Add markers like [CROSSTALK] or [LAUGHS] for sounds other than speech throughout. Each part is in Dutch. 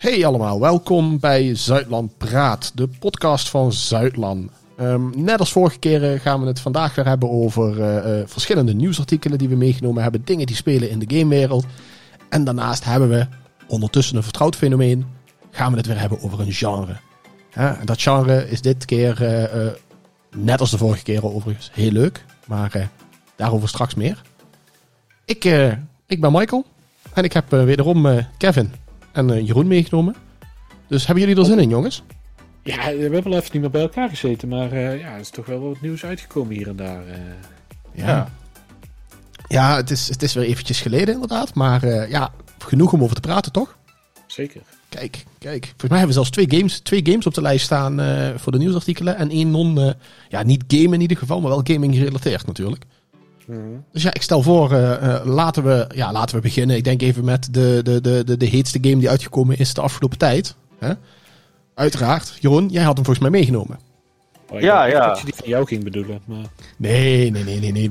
Hey allemaal, welkom bij Zuidland Praat, de podcast van Zuidland. Ehm, net als vorige keer gaan we het vandaag weer hebben over uh, uh, verschillende nieuwsartikelen die we meegenomen hebben, dingen die spelen in de gamewereld. En daarnaast hebben we, ondertussen een vertrouwd fenomeen, gaan we het weer hebben over een genre. en dat genre is dit keer, net als de vorige keer overigens, heel leuk, maar daarover straks meer. Ik, ik ben Michael en ik heb wederom Kevin en uh, Jeroen meegenomen. Dus hebben jullie er zin in, jongens? Ja, we hebben wel even niet meer bij elkaar gezeten, maar uh, ja, er is toch wel wat nieuws uitgekomen hier en daar. Uh. Ja. Ja, het is, het is weer eventjes geleden inderdaad, maar ja, genoeg om over te praten, toch? Zeker. Kijk, kijk. Volgens mij hebben we zelfs twee games, twee games op de lijst staan voor de nieuwsartikelen. En één non, ja, niet game in ieder geval, maar wel gaming gerelateerd natuurlijk. Mhm. Dus ja, ik stel voor, uh, laten, we, ja, laten we beginnen. Ik denk even met de, de, de, de, de heetste game die uitgekomen is de afgelopen tijd. Hè? Uiteraard. Jeroen, jij had hem volgens mij meegenomen. Oh, ja, ja. Dat je die van jou ging bedoelen. Maar... Nee, nee, nee, nee. Nee.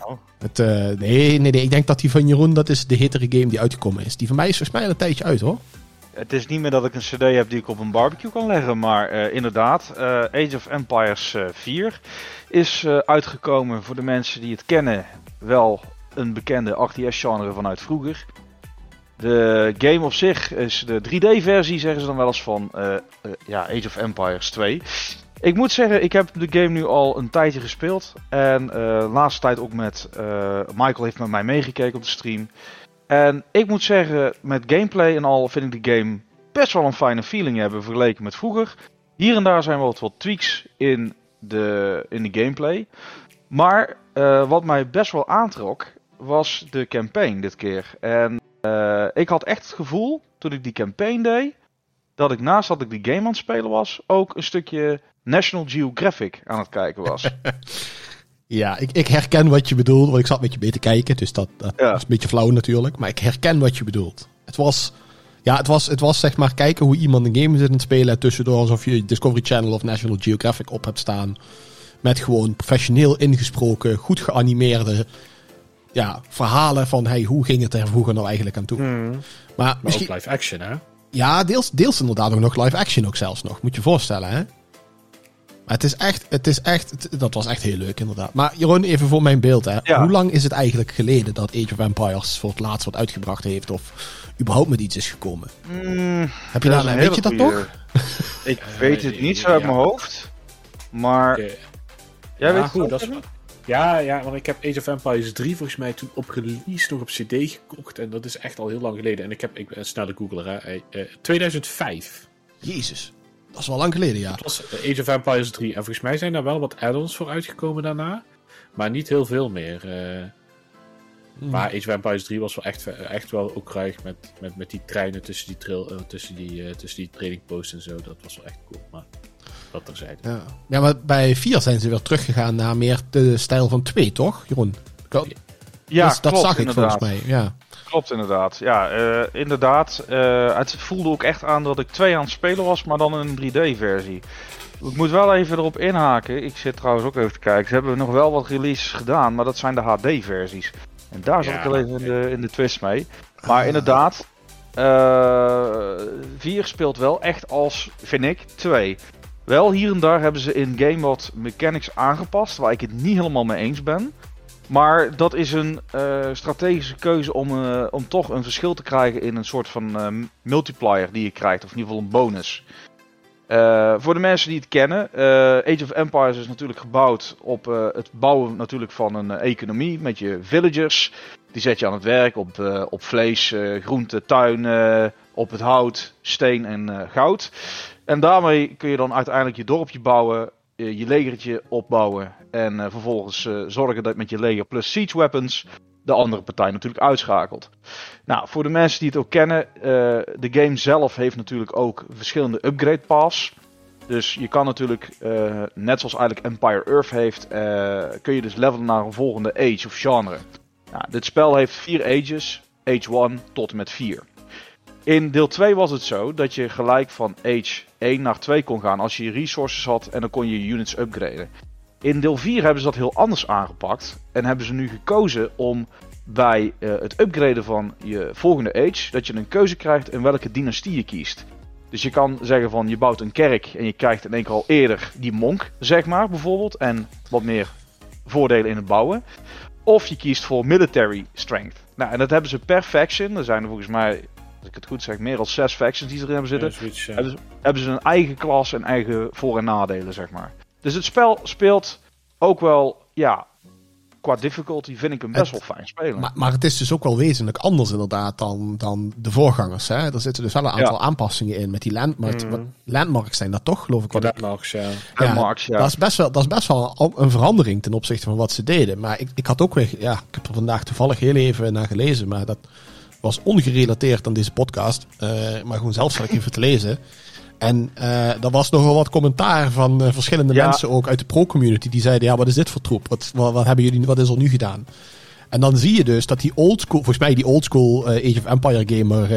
Oh. Het, uh, nee, nee, nee. Ik denk dat die van Jeroen, dat is de hetere game die uitgekomen is. Die van mij is volgens mij al een tijdje uit hoor. Het is niet meer dat ik een cd heb die ik op een barbecue kan leggen, maar uh, inderdaad, uh, Age of Empires 4 is uh, uitgekomen voor de mensen die het kennen. Wel een bekende RTS-genre vanuit vroeger. De game op zich is de 3D-versie, zeggen ze dan wel eens van ja, Age of Empires 2. Ik moet zeggen, ik heb de game nu al een tijdje gespeeld. En de laatste tijd ook met Michael heeft met mij meegekeken op de stream. En ik moet zeggen, met gameplay en al vind ik de game best wel een fijne feeling hebben vergeleken met vroeger. Hier en daar zijn wel wat, wat tweaks in de, in de gameplay. Maar uh, wat mij best wel aantrok, was de campaign dit keer. En uh, ik had echt het gevoel, toen ik die campaign deed, dat ik naast dat ik die game aan het spelen was, ook een stukje National Geographic aan het kijken was. [LAUGHS] Ja, ik, ik herken wat je bedoelt, want ik zat met je mee te kijken, dus dat, dat is een beetje flauw natuurlijk. Maar ik herken wat je bedoelt. Het was, ja, het was, het was zeg maar kijken hoe iemand een game zit aan het spelen. Tussendoor alsof je Discovery Channel of National Geographic op hebt staan. Met gewoon professioneel ingesproken, goed geanimeerde ja, verhalen van hey, hoe ging het er vroeger nou eigenlijk aan toe. Hmm. Maar, maar misschien... live action hè? Ja, deels, deels inderdaad ook nog live action ook zelfs nog. Moet je je voorstellen hè? Het is echt, het is echt, dat was echt heel leuk inderdaad. Maar Jeroen, even voor mijn beeld. Hè. Hoe lang is het eigenlijk geleden dat Age of Empires voor het laatst wat uitgebracht heeft? Of überhaupt met iets is gekomen? Mm, Heb je daar, een weet je dat toch? Ik weet het niet zo uit mijn hoofd. Maar... Jij ja, weet goed, dat is... Ja, ja, want ik heb Age of Empires 3 volgens mij toen op release nog op CD gekocht. En dat is echt al heel lang geleden. En ik heb, ik ben snel de googler, hè. 2005. Eh, Jezus. Dat is wel lang geleden, ja. Het was Age of Empires 3. En volgens mij zijn daar wel wat add-ons voor uitgekomen daarna. Maar niet heel veel meer. Uh, Maar Age of Empires 3 was wel echt, echt wel ook ruig met, met, met die treinen tussen die, trail, uh, tussen die, uh, tussen die trading posts en zo. Dat was wel echt cool. Maar dat terzijde. Ja. ja, maar bij 4 zijn ze weer teruggegaan naar meer de stijl van 2, toch, Jeroen? Ja, dat, dat zag ik volgens mij. Ja. Klopt inderdaad. Ja, uh, inderdaad. Uh, het voelde ook echt aan dat ik twee aan het spelen was, maar dan een 3D-versie. Ik moet wel even erop inhaken. Ik zit trouwens ook even te kijken. Ze hebben nog wel wat releases gedaan, maar dat zijn de HD-versies. En daar zat ik wel even in de, in de twist mee. Maar inderdaad, uh, eh, 4 speelt wel echt als, vind ik, 2. Wel hier en daar hebben ze in game wat mechanics aangepast, waar ik het niet helemaal mee eens ben. Maar dat is een uh, strategische keuze om, uh, om toch een verschil te krijgen in een soort van uh, multiplier die je krijgt, of in ieder geval een bonus. voor de mensen die het kennen, Age of Empires is natuurlijk gebouwd op het bouwen natuurlijk van een economie met je villagers. Die zet je aan het werk op, op vlees, groente, tuin, op het hout, steen en goud. En daarmee kun je dan uiteindelijk je dorpje bouwen, je legertje opbouwen en uh, vervolgens uh, zorgen dat met je leger plus siege weapons de andere partij natuurlijk uitschakelt. Nou, voor de mensen die het ook kennen, de game zelf heeft natuurlijk ook verschillende upgrade paths. Dus je kan natuurlijk, net zoals eigenlijk Empire Earth heeft, kun je dus levelen naar een volgende age of genre. Nou, dit spel heeft vier ages, age 1 tot en met 4. In deel 2 was het zo dat je gelijk van age 1 naar 2 kon gaan als je resources had en dan kon je je units upgraden. In deel 4 hebben ze dat heel anders aangepakt en hebben ze nu gekozen om bij eh, het upgraden van je volgende age dat je een keuze krijgt in welke dynastie je kiest. Dus je kan zeggen van je bouwt een kerk en je krijgt in één keer al eerder die monk, zeg maar, bijvoorbeeld. En wat meer voordelen in het bouwen. Of je kiest voor military strength. Nou, en dat hebben ze per faction. Er zijn er volgens mij, als ik het goed zeg, meer dan zes factions die erin hebben zitten. Ja, zoiets, ja. Hebben, ze, hebben ze een eigen klas en eigen voor- en nadelen, zeg maar. Dus het spel speelt ook wel, ja, qua difficulty vind ik hem best wel fijn spelen. Maar, maar het is dus ook wel wezenlijk anders inderdaad dan, dan de voorgangers. Hè? Er zitten dus wel een aantal aanpassingen in met die landmarks. Mhm. wat- landmarks zijn dat toch, geloof ik. Wat ik Landmarks, ja. Ja. Dat, is best wel, dat is best wel een- een verandering ten opzichte van wat ze deden. Maar ik, ik had ook weer, ja, ik heb er vandaag toevallig heel even naar gelezen, maar dat was ongerelateerd aan deze podcast. Eh, maar gewoon zelf zat ik even te lezen. En eh er was nogal wat commentaar van eh, verschillende Ja. mensen ook uit de pro-community. Die zeiden, ja, wat is dit voor troep? Wat, wat, wat hebben jullie, wat is er nu gedaan? En dan zie je dus dat die oldschool, volgens mij die oldschool eh Age of Empire gamer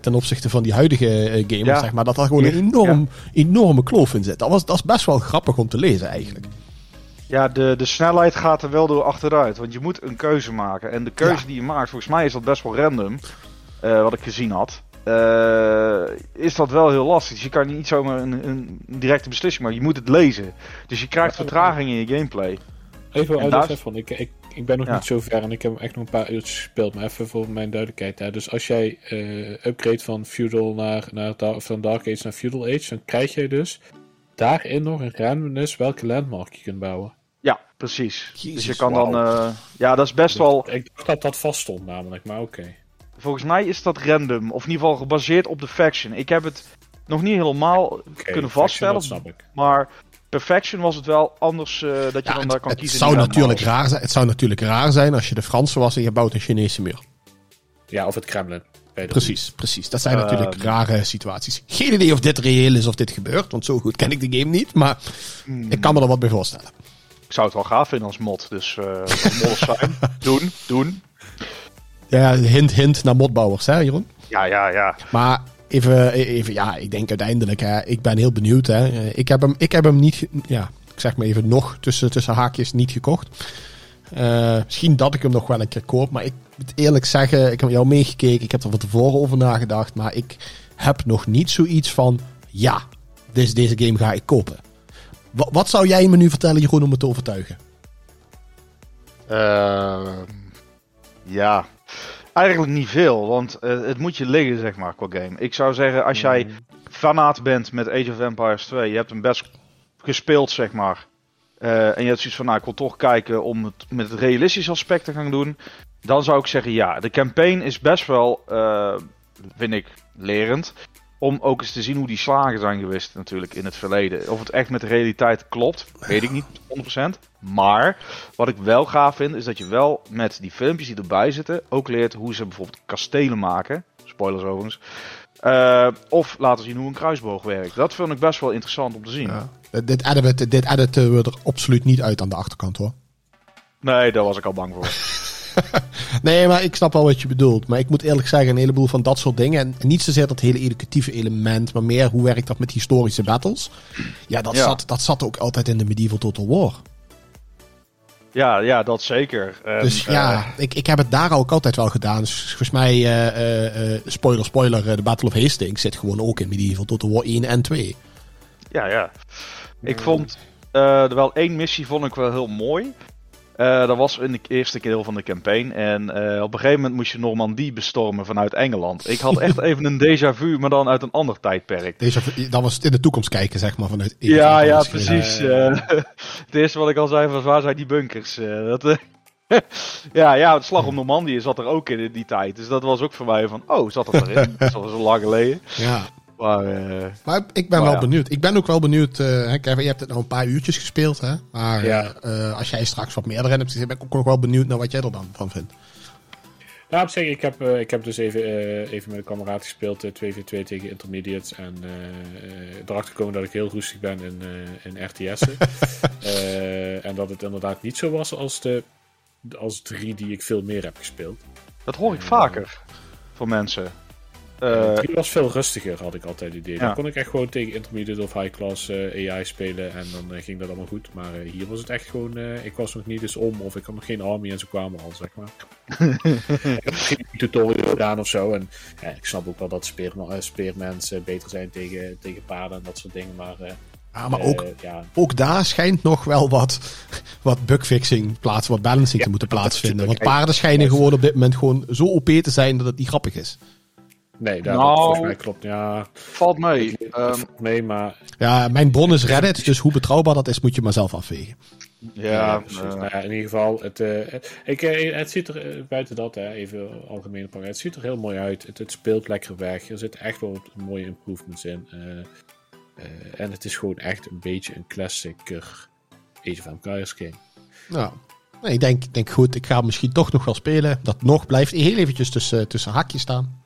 ten opzichte van die huidige gamer, Ja. zeg maar, dat daar gewoon een enorm, enorme kloof in zit. Dat, was, dat is best wel grappig om te lezen eigenlijk. Ja, de, de snelheid gaat er wel door achteruit. Want je moet een keuze maken. En de keuze Ja. die je maakt, volgens mij is dat best wel random. eh, wat ik gezien had. eh, is dat wel heel lastig. Dus je kan niet zomaar een, een directe beslissing maken. Je moet het lezen. Dus je krijgt vertraging in je gameplay. Even En uit daar- van, ik, ik, ik ben nog Ja. niet zo ver en ik heb echt nog een paar uurtjes gespeeld. Maar even voor mijn duidelijkheid. Hè. Dus als jij eh upgrade van feudal naar, naar van Dark Age naar feudal age, dan krijg je dus daarin nog een randomness welke landmark je kunt bouwen. Ja, precies. dus je kan dan... eh, ja, dat is best wel... Ik dacht dat dat vast stond namelijk, maar oké. Volgens mij is dat random. Of in ieder geval gebaseerd op de faction. Ik heb het nog niet helemaal kunnen vaststellen. Dat snap ik. Maar per faction was het wel anders eh, dat je Ja, dan het, daar kan het kiezen. zou natuurlijk raar zijn, het zou natuurlijk raar zijn als je de Franse was en je bouwt een Chinese muur. Ja, of het Kremlin. Bij de- Precies, precies. Dat zijn Ehm. natuurlijk rare situaties. Geen idee of dit reëel is of dit gebeurt, want zo goed ken ik de game niet. Maar Hmm. ik kan me er wat bij voorstellen. Ik zou het wel gaaf vinden als mod. Dus eh modders zijn. [LAUGHS] doen, doen. Ja, hint, hint naar modbouwers, hè Jeroen? Ja, ja, ja. Maar even, even, ja, ik denk uiteindelijk, hè, ik ben heel benieuwd. Hè. Ik, heb hem, ik heb hem niet, ja, ik zeg maar even nog tussen, tussen haakjes niet gekocht. Eh, misschien dat ik hem nog wel een keer koop, maar ik moet eerlijk zeggen, ik heb jou meegekeken, ik heb er van tevoren over nagedacht, maar ik heb nog niet zoiets van, ja, deze, deze game ga ik kopen. Wat, wat zou jij me nu vertellen, Jeroen, om me te overtuigen? Ehm, ja. Eigenlijk niet veel, want eh, het moet je liggen, zeg maar, qua game. Ik zou zeggen, als jij fanaat bent met Age of Empires 2, je hebt hem best gespeeld, zeg maar. Eh, en je hebt zoiets van, nou, ik wil toch kijken om het met het realistische aspect te gaan doen. Dan zou ik zeggen, ja, de campaign is best wel, eh, vind ik, lerend. Om ook eens te zien hoe die slagen zijn geweest natuurlijk in het verleden. Of het echt met de realiteit klopt, weet ik niet 100%. Maar wat ik wel gaaf vind, is dat je wel met die filmpjes die erbij zitten, ook leert hoe ze bijvoorbeeld kastelen maken. Spoilers overigens. Eh, of laten zien hoe een kruisboog werkt. Dat vind ik best wel interessant om te zien. Ja. Dit, editen, dit editen we er absoluut niet uit aan de achterkant hoor. Nee, daar was ik al bang voor. [LAUGHS] Nee, maar ik snap wel wat je bedoelt. Maar ik moet eerlijk zeggen, een heleboel van dat soort dingen. En niet zozeer dat hele educatieve element, maar meer hoe werkt dat met historische battles. Ja, dat, Ja. Zat, dat zat ook altijd in de Medieval Total War. Ja, ja, dat zeker. En, Dus eh, ja, ik, ik heb het daar ook altijd wel gedaan. Dus volgens mij, eh, eh, eh, spoiler, spoiler, eh, de Battle of Hastings zit gewoon ook in Medieval Total War 1 en 2. ja, ja. Ik vond eh, er wel één missie vond ik wel heel mooi. Eh, dat was in de eerste deel van de campaign. En eh, op een gegeven moment moest je Normandie bestormen vanuit Engeland. Ik had echt [LAUGHS] even een déjà vu, maar dan uit een ander tijdperk. Dat was in de toekomst kijken, zeg maar, vanuit... Ja, ja, precies. Eh, [LAUGHS] het eerste wat ik al zei was, waar zijn die bunkers? Dat, [LAUGHS] ja, ja, het slag om Normandië zat er ook in, in die tijd. Dus dat was ook voor mij van, oh, zat dat erin? dat was zo lang geleden. Ja. Maar, eh, Maar ik ben Maar wel ja. benieuwd. Ik ben ook wel benieuwd. eh, hè, Kevin, je hebt het nou een paar uurtjes gespeeld. Hè? Maar Ja. eh, als jij straks wat meer erin hebt gezien, ben ik ook nog wel benieuwd naar wat jij er dan van vindt. Ja, op zich, ik heb, ik heb dus even, eh, even met een kameraad gespeeld, eh, 2v2 tegen intermediates. En erachter gekomen dat ik heel roestig ben in, eh, in RTS'en. [LAUGHS] Eh, en dat het inderdaad niet zo was als de als drie die ik veel meer heb gespeeld. dat hoor ik vaker van mensen. Eh, 3 was veel rustiger, had ik altijd het idee. Ja. Dan kon ik echt gewoon tegen intermediate of high class eh, AI spelen en dan eh, ging dat allemaal goed. Maar hier was het echt gewoon, ik was nog niet eens om of ik had nog geen army en ze kwamen al, zeg maar. [LAUGHS] ik heb geen tutorial gedaan of zo. En ja, ik snap ook wel dat speerma- speermensen beter zijn tegen, tegen paarden en dat soort dingen. Maar, Ja, maar ook, ja, ook daar schijnt nog wel wat, wat bugfixing plaats, wat balancing te moeten plaatsvinden. Want paarden schijnen gewoon op dit moment gewoon zo OP te zijn dat het niet grappig is. Nee, dat, Nou. volgens mij klopt. Ja, valt mee. Ehm, het valt mee, maar Ja, mijn bron is Reddit, dus hoe betrouwbaar dat is, moet je maar zelf afwegen. ja, precies. eh, Nou ja, in ieder geval, het, eh, het- ik, eh, het ziet er, buiten dat, hè, even algemeen pakken, het ziet er heel mooi uit. Het, het speelt lekker weg. Er zitten echt wel wat mooie improvements in. Eh, eh, en het is gewoon echt een beetje een klassieker Age of Empires game. Nou, nee, ik denk, denk goed, ik ga misschien toch nog wel spelen. Dat nog blijft heel eventjes tussen, tussen haakjes staan.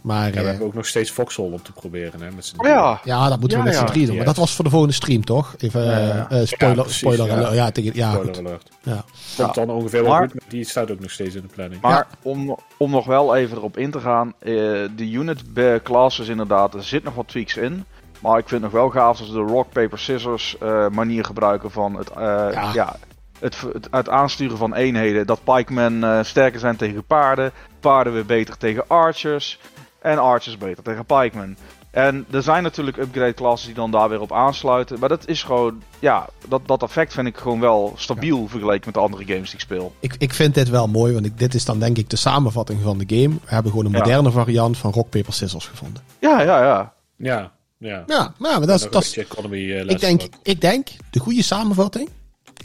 Maar Ja, we eh, hebben ook nog steeds Foxhole om te proberen. Hè, met z'n oh ja, ja, dat moeten we Ja, met z'n drie doen. Maar dat was voor de volgende stream, toch? Even eh, eh, spoiler, precies, spoiler ja. alert. Ja, tegen, ja, Spoiler goed. alert. Ja. Komt dan ongeveer wel Maar- goed, maar die staat ook nog steeds in de planning. Maar om, om nog wel even erop in te gaan, eh, de unit classes inderdaad, er zit nog wat tweaks in. Maar ik vind het nog wel gaaf als ze de rock, paper, scissors eh, manier gebruiken van het, eh, ja. Het, het, het aansturen van eenheden. Dat pikemen eh, sterker zijn tegen paarden, paarden weer beter tegen archers en archers beter tegen pikemen. En er zijn natuurlijk upgrade classes die dan daar weer op aansluiten. Maar dat is gewoon, ja, dat, dat effect vind ik gewoon wel stabiel vergeleken met de andere games die ik speel. Ik, ik vind dit wel mooi, want ik, dit is dan denk ik de samenvatting van de game. We hebben gewoon een Ja. moderne variant van rock, paper, scissors gevonden. Ja, ja, ja. Ja, ja. Ja, nou, maar dat is, dat is, economy eh, ik, denk, ik denk de goede samenvatting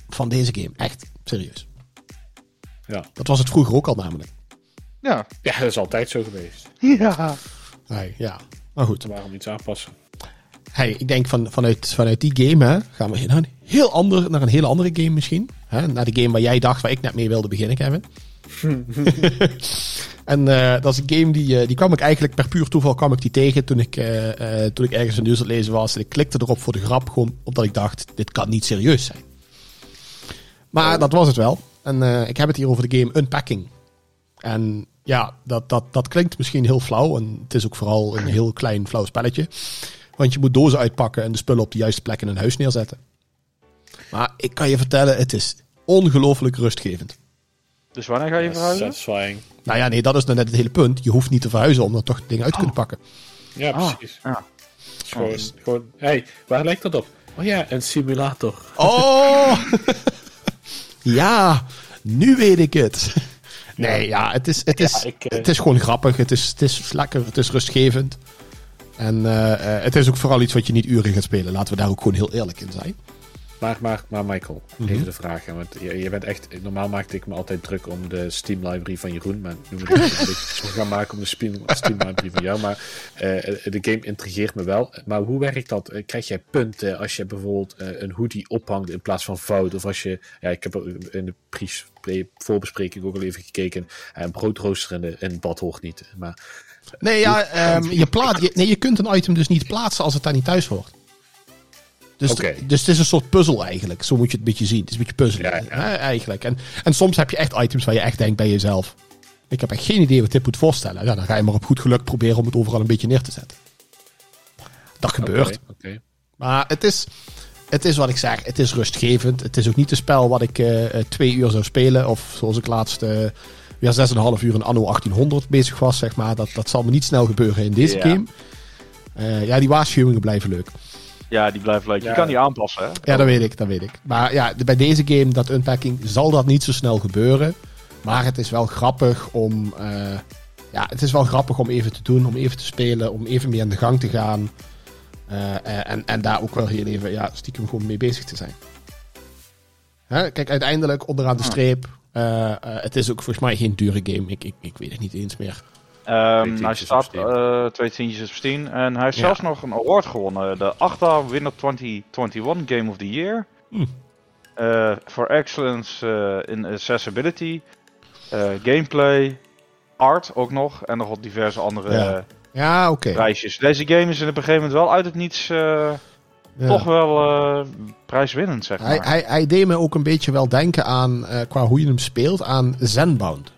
van deze game. Echt, serieus. Ja. Dat was het vroeger ook al namelijk. Ja. ja, dat is altijd zo geweest. Ja. Nee, ja, maar goed. Waarom iets aanpassen? Hey, ik denk van, vanuit, vanuit die game hè, gaan we naar een, heel ander, naar een hele andere game misschien. Hè? Naar de game waar jij dacht, waar ik net mee wilde beginnen, Kevin. [LAUGHS] en eh, dat is een game die, eh, die kwam ik eigenlijk per puur toeval kwam ik die tegen toen ik, eh, eh, toen ik ergens een nieuws aan het lezen was. En ik klikte erop voor de grap, gewoon omdat ik dacht, dit kan niet serieus zijn. Maar dat was het wel. En eh, ik heb het hier over de game Unpacking. En ja, dat, dat, dat klinkt misschien heel flauw. En het is ook vooral een [CLEARS THROAT] heel klein flauw spelletje. Want je moet dozen uitpakken en de spullen op de juiste plek in een huis neerzetten. Maar ik kan je vertellen, het is ongelooflijk rustgevend. Dus wanneer ga je verhuizen? Satisfying. Nou ja, nee, dat is nou net het hele punt. Je hoeft niet te verhuizen om dan toch dingen uit te kunnen pakken. Ja, Ah, precies. gewoon, Oh, dus- gewoon, hey, waar lijkt dat op? Oh ja, een simulator. Oh! [LAUGHS] [LAUGHS] ja, nu weet ik het. Nee, ja, het is, het is, Ja, ik, eh, het is gewoon grappig. Het is, het is lekker, het is rustgevend. En eh, eh, het is ook vooral iets wat je niet uren gaat spelen. Laten we daar ook gewoon heel eerlijk in zijn. Maar, maar, maar Michael, Mhm. even de vraag. hè, Want je, je bent echt, normaal maakte ik me altijd druk om de Steam library van Jeroen. Maar nu moet ik een beetje zorgen [LAUGHS] gaan maken om de Steam, Steam library van jou. Maar eh, de game intrigeert me wel. Maar hoe werkt dat? Eh, Krijg jij punten als je bijvoorbeeld eh, een hoodie ophangt in plaats van fout? Of als je, ja, ik heb in de pre- voorbespreking ook al even gekeken. Een broodrooster in, de, in het bad hoort niet. Maar Nee, ja, ehm, je, plaat, je, nee, je kunt een item dus niet plaatsen als het daar niet thuis hoort. Dus, dus het is een soort puzzel eigenlijk. Zo moet je het een beetje zien. Het is een beetje puzzelen Ja, ja. hè, eigenlijk. En, en soms heb je echt items waar je echt denkt bij jezelf. Ik heb echt geen idee wat dit moet voorstellen. Ja, dan ga je maar op goed geluk proberen om het overal een beetje neer te zetten. Dat gebeurt. Maar het is, het is wat ik zeg. Het is rustgevend. Het is ook niet een spel wat ik eh, eh, twee uur zou spelen. Of zoals ik laatst eh weer 6,5 uur in anno 1800 bezig was. Zeg maar. dat, dat zal me niet snel gebeuren in deze game. Ja, die waarschuwingen blijven leuk. Ja, die blijft leuk. Je kan die aanpassen, hè? Ja, dat weet ik, dat weet ik. Maar ja, bij deze game, dat unpacking, zal dat niet zo snel gebeuren. Maar het is wel grappig om... eh, ja, het is wel grappig om even te doen, om even te spelen, om even mee aan de gang te gaan. Eh, eh, en, en daar ook wel heel even, ja, stiekem gewoon mee bezig te zijn. Hè? Kijk, uiteindelijk, onderaan de streep, het is ook volgens mij geen dure game. Ik, ik, ik weet het niet eens meer. Tientjes hij staat eh, twee tientjes op Steam. En hij heeft Ja. zelfs nog een award gewonnen. De ACTA Winner 2021 Game of the Year. Hm. Eh, for excellence eh, in accessibility. gameplay. Art ook nog. En nog wat diverse andere Ja. Ja, oké. prijsjes. Deze game is op een gegeven moment wel uit het niets... Ja. Toch wel prijswinnend, zeg Hij, maar. hij, hij deed me ook een beetje wel denken aan, qua hoe je hem speelt, aan Zenbound.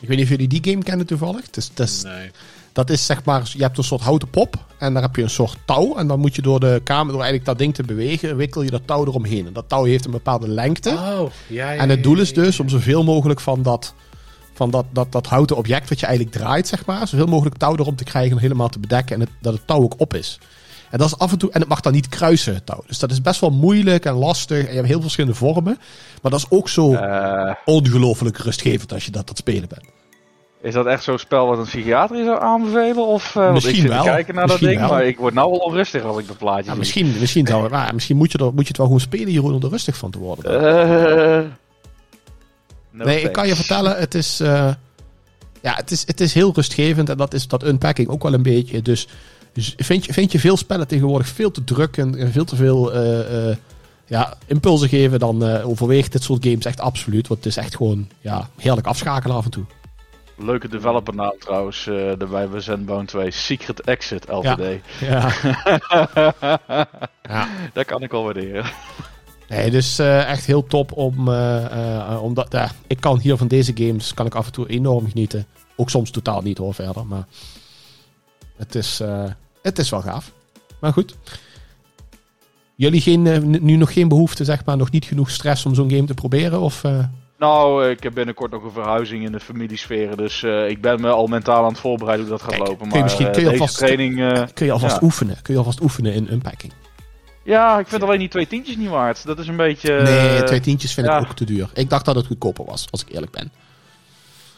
Ik weet niet of jullie die game kennen toevallig. Het is, het is- Nee. dat is zeg maar, je hebt een soort houten pop en daar heb je een soort touw. En dan moet je door de kamer, door eigenlijk dat ding te bewegen, wikkel je dat touw eromheen. En dat touw heeft een bepaalde lengte. Oh, ja, ja, En het doel is dus om zoveel mogelijk van dat, van dat, dat, dat houten object wat je eigenlijk draait, zeg maar, zoveel mogelijk touw erom te krijgen en helemaal te bedekken en het, dat het touw ook op is. En dat is af en toe, en het mag dan niet kruisen, het touw. Dus dat is best wel moeilijk en lastig. En je hebt heel verschillende vormen. Maar dat is ook zo Eh, ongelooflijk rustgevend als je dat aan het spelen bent. is dat echt zo'n spel wat een psychiater zou aanbevelen? Of, want Misschien ik zit wel. te kijken naar Misschien dat ding, wel. maar ik word nou wel onrustig als ik dat plaatje Ja, misschien, misschien, zou, maar misschien moet, je er, moet je het wel gewoon spelen, Jeroen, om er rustig van te worden. Eh, no nee, ik kan je vertellen, het is, ja, het, is, het is heel rustgevend. En dat is dat unpacking ook wel een beetje. Dus, dus vind, je, vind je veel spellen tegenwoordig veel te druk en, en veel te veel eh, eh, ja, impulsen geven, dan eh overweegt dit soort games echt absoluut. Want het is echt gewoon ja, heerlijk afschakelen af en toe. Leuke developer naam trouwens, eh erbij bij Zenbone 2. Secret Exit LTD. Ja. ja. [LAUGHS] Dat kan ik wel waarderen. Nee, dus echt heel top om, omdat ja, ik kan hier van deze games kan ik af en toe enorm genieten. Ook soms totaal niet hoor verder, maar het is, eh, het is wel gaaf. Maar goed. Jullie geen, eh, nu nog geen behoefte, zeg maar, nog niet genoeg stress om zo'n game te proberen? Of, eh, Nou, ik heb binnenkort nog een verhuizing in de familiesfeer. Dus ik ben me al mentaal aan het voorbereiden hoe dat gaat Kijk, lopen. kun je Maar misschien- kun je alvast- training... kun je alvast ja. oefenen? Kun je alvast oefenen in unpacking? ja, ik vind alleen die twee tientjes niet waard. Dat is een beetje... nee, twee tientjes vind ja. ik ook te duur. Ik dacht dat het goedkoper was, als ik eerlijk ben.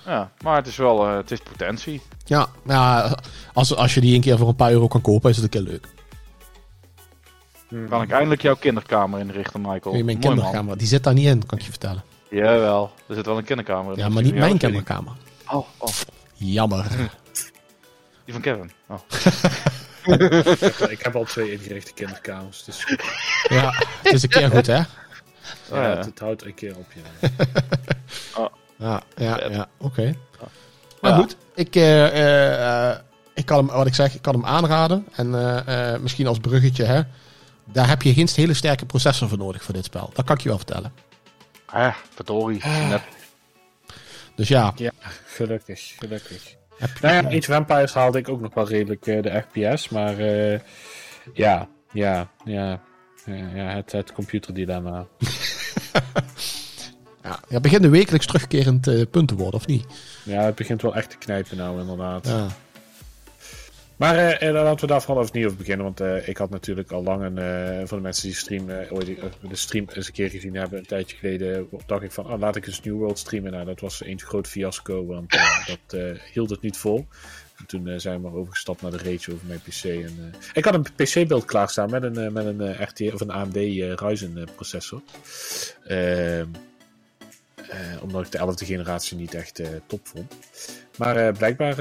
Ja, maar het is wel... eh, het is potentie. Ja, ja als, als je die een keer voor een paar euro kan kopen, is het een keer leuk. Hmm. Kan ik eindelijk jouw kinderkamer inrichten, Michael? Je mijn Mooi, man. kinderkamer, die zit daar niet in, kan ik je vertellen. Jawel, er zit wel een kinderkamer in. Ja, maar niet mijn kinderkamer. Oh, oh, Jammer. [LAUGHS] die van Kevin. Oh. [LAUGHS] Ik heb, al twee ingerichte kinderkamers. Dus. Ja, het is een keer goed, hè? Oh, ja, ja. het, het houdt een keer op je. [LAUGHS] Ja, ja, ja oké. Maar Ja. goed, ik, eh, eh, ik kan hem, wat ik zeg, ik kan hem aanraden. En eh, eh, misschien als bruggetje, hè. Daar heb je geen hele sterke processor voor nodig voor dit spel. Dat kan ik je wel vertellen. Ah, verdorie. Net. Dus ja, Ja, gelukkig, gelukkig. je, Nou ja, Age of Empires haalde ik ook nog wel redelijk de FPS, maar eh, ja, ja, ja, ja, ja, het, het computerdilemma. [LAUGHS] ja, ja, begint een wekelijks terugkerend eh, punt te worden, of niet? Ja, het begint wel echt te knijpen nou, inderdaad. Ja. Maar eh, laten we daar vooral niet over beginnen, want ik had natuurlijk al lang een, eh, voor de mensen die stream, eh, ooit, de stream eens een keer gezien hebben, een tijdje geleden, dacht ik van, oh, laat ik eens New World streamen. Nou, dat was een groot fiasco, want [LAUGHS] dat hield het niet vol. En toen zijn we maar overgestapt naar de Rage over mijn PC. En, ik had een PC-beeld klaarstaan met een, met een RT of een AMD Ryzen processor. Ehm, eh, omdat ik de 11e generatie niet echt eh, top vond. Maar eh, blijkbaar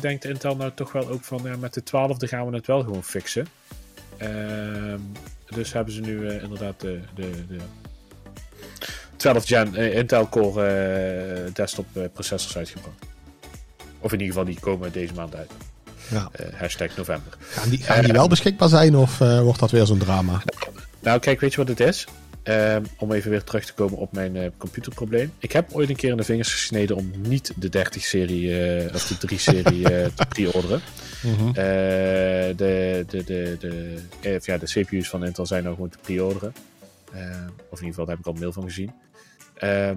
denkt Intel nou toch wel ook van met de 12e gaan we het wel gewoon fixen. Ehm, dus hebben ze nu inderdaad de, de, de 12 gen Intel Core desktop processors uitgebracht. Of in ieder geval die komen deze maand uit. Ja. Hashtag november. Gaan, die, gaan die wel beschikbaar zijn of wordt dat weer zo'n drama? Nou, kijk, weet je wat het is? Ehm, om even weer terug te komen op mijn eh, computerprobleem. Ik heb ooit een keer in de vingers gesneden om niet de 30-serie eh, of de 3-serie eh, [LAUGHS] te pre-orderen. Mhm. De, de, de, de, ja, de CPU's van Intel zijn nou gewoon te pre-orderen. Eh, of in ieder geval, daar heb ik al een mail van gezien. Ehm,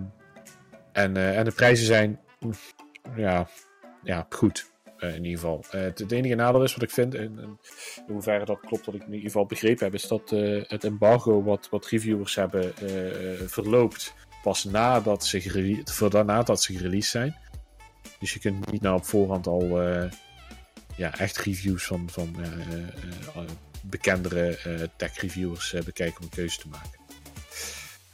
en, en de prijzen zijn ja, ja, goed. Eh, in ieder geval. Eh, het, enige nadeel is wat ik vind, en, en in hoeverre dat klopt, wat ik in ieder geval begrepen heb, is dat eh, het embargo wat, wat reviewers hebben verloopt pas nadat ze, voor- nadat ze gereleased zijn. Dus je kunt niet nou op voorhand al ja, echt reviews van, van bekendere tech-reviewers eh, bekijken om een keuze te maken.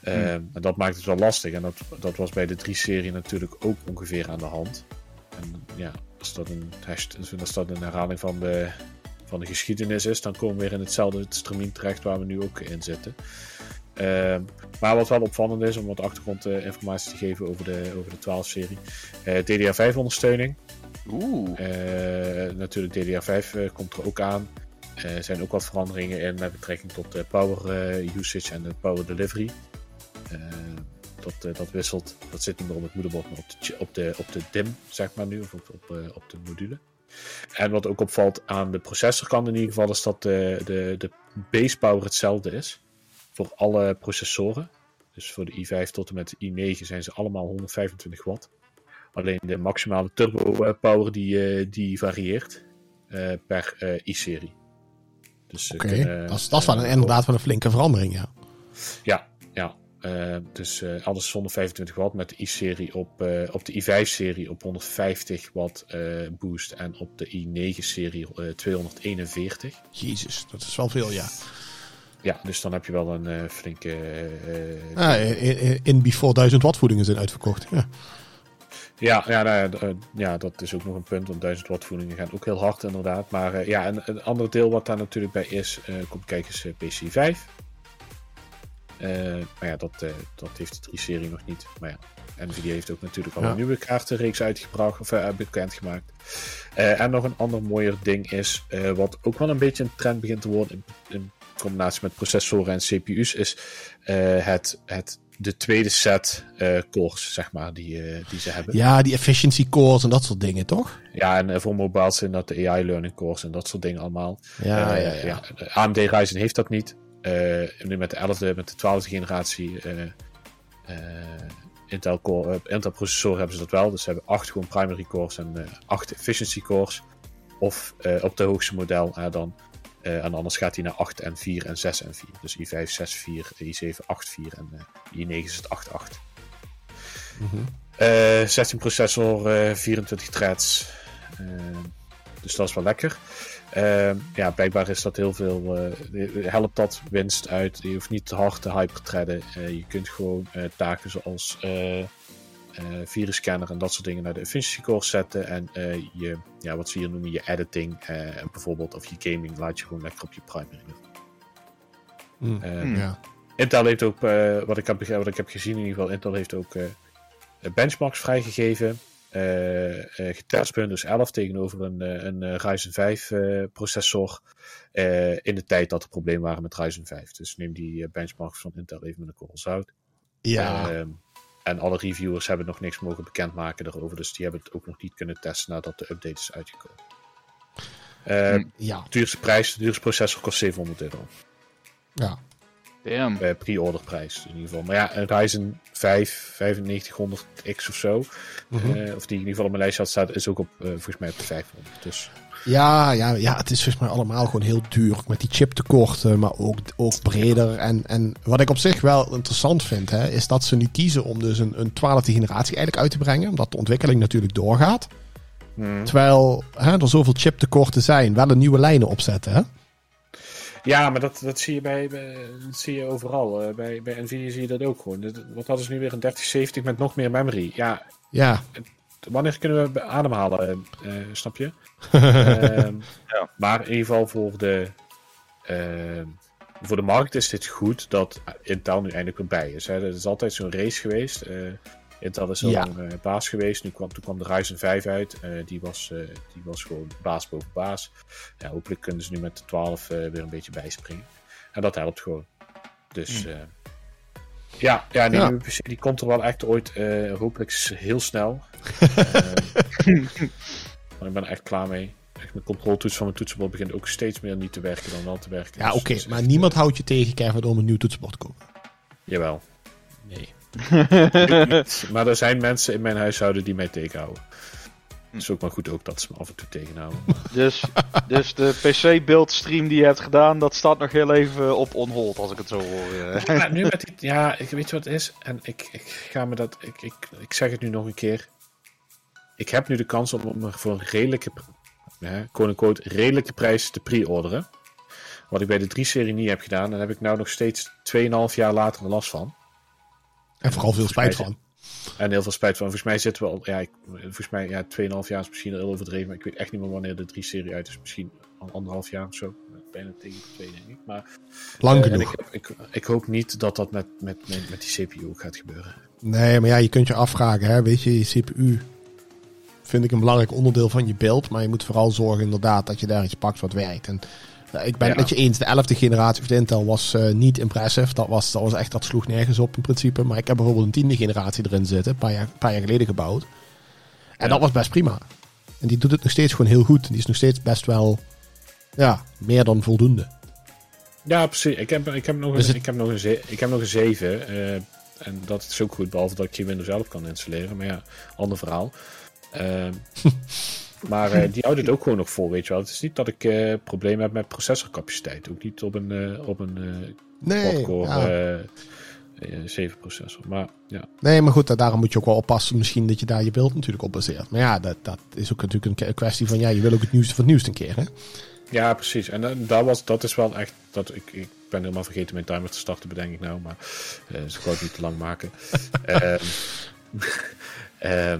Eh, En dat maakt het wel lastig. En dat, dat was bij de 3-serie natuurlijk ook ongeveer aan de hand. En ja, als dat een, hasht- als dat een herhaling van de, van de geschiedenis is, dan komen we weer in hetzelfde stramien terecht waar we nu ook in zitten. Eh, maar wat wel opvallend is, om wat achtergrondinformatie te geven over de, over de 12-serie. DDR5-ondersteuning. Oeh. Eh, natuurlijk DDR5 eh, komt er ook aan. Er zijn ook wat veranderingen in met betrekking tot de power eh, usage en de power delivery. Dat, eh, dat wisselt. Dat zit niet meer op het moederbord, maar op de, op de, op de DIM, zeg maar nu, of op, op, eh, op de module. En wat ook opvalt aan de processorkant in ieder geval, is dat de, de, de base power hetzelfde is. Voor alle processoren. Dus voor de i5 tot en met de i9 zijn ze allemaal 125 watt. Alleen de maximale turbo power die, eh, die varieert per i-serie. Dus Oké, dat, is, dat is wel een, inderdaad wel een flinke verandering, ja. ja, ja. Eh, dus eh, alles is 125 watt met de i-serie op, eh, op de i5-serie op 150 watt boost en op de i9-serie eh 241. Jezus, dat is wel veel, ja. Ja, dus dan heb je wel een flinke. Ah, in, in- before 1000 watt voedingen zijn uitverkocht. Ja. ja, ja, nou ja, dat is ook nog een punt, want 1000 watt voedingen gaan ook heel hard inderdaad. Maar ja, een, een ander deel wat daar natuurlijk bij is, komt kijk eens eh, PC 5. Eh, maar ja, dat, eh, dat heeft de 3-serie nog niet. Maar ja, Nvidia heeft ook natuurlijk al Ja. een nieuwe kaartenreeks uitgebracht of eh, bekendgemaakt. Eh, en nog een ander mooier ding is, eh, wat ook wel een beetje een trend begint te worden in, in combinatie met processoren en CPU's, is eh, het, het, de tweede set eh, cores, zeg maar, die, eh, die ze hebben. ja, die efficiency cores en dat soort dingen, toch? Ja, en eh, voor mobile zijn dat de AI learning cores en dat soort dingen allemaal. Ja, Eh, ja, AMD Ryzen heeft dat niet. Eh, nu met de 11e, met de 12e generatie eh, eh, Intel, core, Intel processoren hebben ze dat wel. Dus ze hebben 8 gewoon primary cores en eh 8 efficiency cores. Of op de hoogste model dan. En anders gaat hij naar 8 en 4 en 6 en 4. Dus i5 6 4, i7 8 4 en eh, i9 is het 8 8. Mhm. Eh 16 processor, eh 24 threads. Eh, dus dat is wel lekker. Eh, ja, blijkbaar is dat heel veel. eh, helpt dat winst uit. Je hoeft niet te hard te hyperthreaden. Eh je kunt gewoon eh, taken zoals eh eh virusscanner en dat soort dingen naar de efficiency core zetten. En eh, je, ja, wat ze hier noemen, je editing eh, bijvoorbeeld, of je gaming, laat je gewoon lekker op je primary doen. Mm. Eh, Hmm. Ja. Intel heeft ook, eh, wat, ik heb, wat ik heb gezien in ieder geval, Intel heeft ook eh, benchmarks vrijgegeven. Eh eh getest Windows 11 tegenover een, eh, een Ryzen 5 eh, processor. in de tijd dat er problemen waren met Ryzen 5. Dus neem die benchmarks van Intel even met een korrel zout. Ja. Ehm, en alle reviewers hebben nog niks mogen bekendmaken daarover. Dus die hebben het ook nog niet kunnen testen nadat de update is uitgekomen. Eh, Hm. ja. Duurste prijs, de duurste processor kost 700 euro. Ja. Damn. eh, pre-order prijs in ieder geval. Maar ja, een Ryzen 5 9500X of zo, Mhm. eh, of die in ieder geval op mijn lijst had staat, is ook op, eh, volgens mij op de 500. Dus Ja, ja, ja, het is volgens mij allemaal gewoon heel duur. Met die chiptekorten, maar ook, ook breder. En, en wat ik op zich wel interessant vind, hè, is dat ze nu kiezen om dus een, een 12e generatie eigenlijk uit te brengen. Omdat de ontwikkeling natuurlijk doorgaat. Terwijl hè, er zoveel chiptekorten zijn, wel een nieuwe lijnen opzetten. Hè? Ja, maar dat, dat zie je bij, bij dat zie je overal. Eh, bij, bij Nvidia zie je dat ook gewoon. Dit- Wat hadden ze nu weer een 3070 met nog meer memory? Ja, Ja, wanneer kunnen we ademhalen? eh, eh, snap je? [LAUGHS] Ehm, Ja. Maar in ieder geval voor de, ehm, voor de markt is dit goed dat Intel nu eindelijk weer bij is. Hè. Het is altijd zo'n race geweest. Intel is heel Ja. lang eh, baas geweest. Nu kwam, toen kwam de Ryzen 5 uit. Eh, die, was, eh, die was gewoon baas boven baas. Ja, hopelijk kunnen ze nu met de 12 eh, weer een beetje bijspringen. En dat helpt gewoon. Dus eh, ja, ja, die Ja. nieuwe PC die komt er wel echt ooit, hopelijk heel snel. [LAUGHS] Maar ik ben er echt klaar mee. Mijn controltoets van mijn toetsenbord begint ook steeds meer niet te werken dan wel te werken. ja Dus oké. maar niemand houdt je tegen, Kevin, om een nieuw toetsenbord te kopen. Jawel. Nee. [LAUGHS] Maar er zijn mensen in mijn huishouden die mij tegenhouden. Het is ook maar goed ook dat ze me af en toe tegenhouden. Dus, dus de PC-build stream die je hebt gedaan, dat staat nog heel even op on hold, als ik het zo hoor. eh. Ja, nu met die, ja, ik weet je wat het is? En ik, ik ga me dat, ik, ik, ik zeg het nu nog een keer. Ik heb nu de kans om me voor een redelijke, ja, quote-unquote, redelijke prijs te pre-orderen. Wat ik bij de 3-serie niet heb gedaan. En daar heb ik nou nog steeds 2,5 jaar later last van. En vooral veel spijt van. En heel veel spijt van. Volgens mij zitten we al, ja, ik, volgens mij, ja, 2,5 jaar is misschien heel overdreven. Maar ik weet echt niet meer wanneer de 3-serie uit is. Misschien al anderhalf jaar of zo. Bijna tegen de twee, denk ik. Maar Lang Eh, en genoeg. ik, ik, ik hoop niet dat dat met, met, met, met die CPU ook gaat gebeuren. Nee, maar ja, je kunt je afvragen, hè, weet je, je CPU vind ik een belangrijk onderdeel van je beeld, maar je moet vooral zorgen inderdaad dat je daar iets pakt wat werkt. En Ja, ik ben Ja. het met je eens. De 11e generatie van Intel was eh, niet impressive. Dat, was, dat was echt, dat sloeg nergens op in principe. Maar ik heb bijvoorbeeld een tiende generatie erin zitten. Een paar jaar, paar jaar geleden gebouwd. En Ja. dat was best prima. En die doet het nog steeds gewoon heel goed. Die is nog steeds best wel, ja, meer dan voldoende. Ja, precies. Ik heb, ik heb, nog, Dus een, het- ik heb, nog, een, ik heb nog een 7. eh, en dat is ook goed, behalve dat ik je Windows zelf kan installeren. Maar ja, ander verhaal. Ehm, [LAUGHS] maar eh, [LAUGHS] die houdt het ook gewoon nog vol, weet je wel. Het is niet dat ik eh problemen heb met processorcapaciteit. Ook niet op een, eh, op een Nee, quad-core ja. eh, eh, 7 processor. Maar ja, nee, maar goed, da- daarom moet je ook wel oppassen. Misschien dat je daar je beeld natuurlijk op baseert. Maar ja, dat, dat is ook natuurlijk een kwestie van... Ja, je wil ook het nieuwste van het nieuwste een keer, hè? ja precies. En dat, was, dat is wel echt... Dat, ik, ik ben helemaal vergeten mijn timer te starten, bedenk ik nou. Maar eh, dus ik het niet te lang maken. [LAUGHS] Ehm, [LAUGHS] ehm, eh,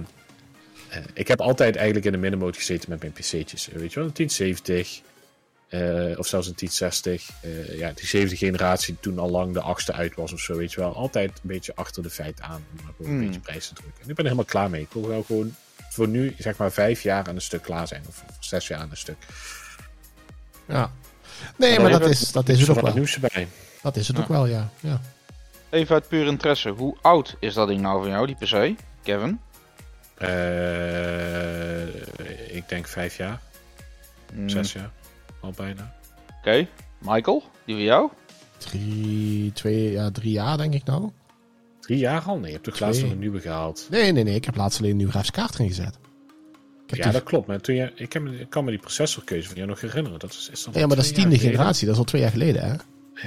ik heb altijd eigenlijk in de middenmoot gezeten met mijn pc'tjes. Eh, Weet je wel, een 1070... eh, of zelfs een 1060. eh ja, die zevende generatie toen al lang de achtste uit was of zo, weet je wel. Altijd een beetje achter de feiten aan. Om een Hmm. beetje prijs te drukken. En ik ben er helemaal klaar mee. Ik wil wel gewoon voor nu, zeg maar, vijf jaar aan een stuk klaar zijn. Of, of zes jaar aan een stuk. Ja. Nee, maar dat is, dat is het ook wat wel. nieuws erbij. Dat is het Ja. ook wel, ja. ja. Even uit puur interesse. Hoe oud is dat ding nou van jou, die PC? Kevin? Eh, ik denk vijf jaar, Hmm, zes jaar. Al bijna. Oké. Michael, die van jou? Drie, twee, ja, drie jaar denk ik nou. Drie jaar al? Nee, je hebt toch Twee. laatst nog een nieuwe gehaald. Nee, nee, nee. Ik heb laatst alleen een nieuwe grafische kaart erin gezet. Ja, die- dat klopt. Maar toen je, ik, heb, ik kan me die processorkeuze van jou nog herinneren. Dat is, is dan ja, maar dat is tiende generatie. Dat is al twee jaar geleden, hè?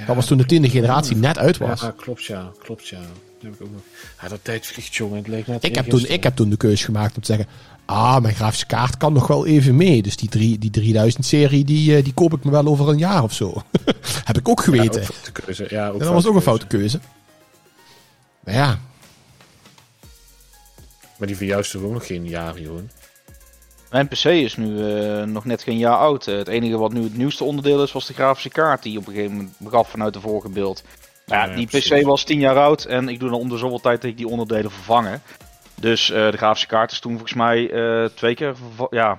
Ja, Dat was toen de tiende generatie net uit was. Ja, klopt ja. Klopt ja. Heb ik ook nog. Ja, dat tijd vliegt jongen. Het leek net Ik heb, toen, ik heb toen de keuze gemaakt om te zeggen... Ah, mijn grafische kaart kan nog wel even mee. Dus die, drie, die 3000-serie, die, eh, die koop ik me wel over een jaar of zo. [LAUGHS] heb ik ook Ja, geweten. ook foute keuze. Ja, ook en dat was ook een foute foute keuze. Maar ja, Maar die is toch ook nog geen jaar, Johan? Mijn PC is nu eh, nog net geen jaar oud. Eh, het enige wat nu het nieuwste onderdeel is, was de grafische kaart die op een gegeven moment begaf vanuit de vorige beeld. Ja, Ja, die precies. PC was 10 jaar oud en ik doe dan om de zoveel tijd dat ik die onderdelen vervangen. Dus eh, de grafische kaart is toen volgens mij eh, twee keer. Ja,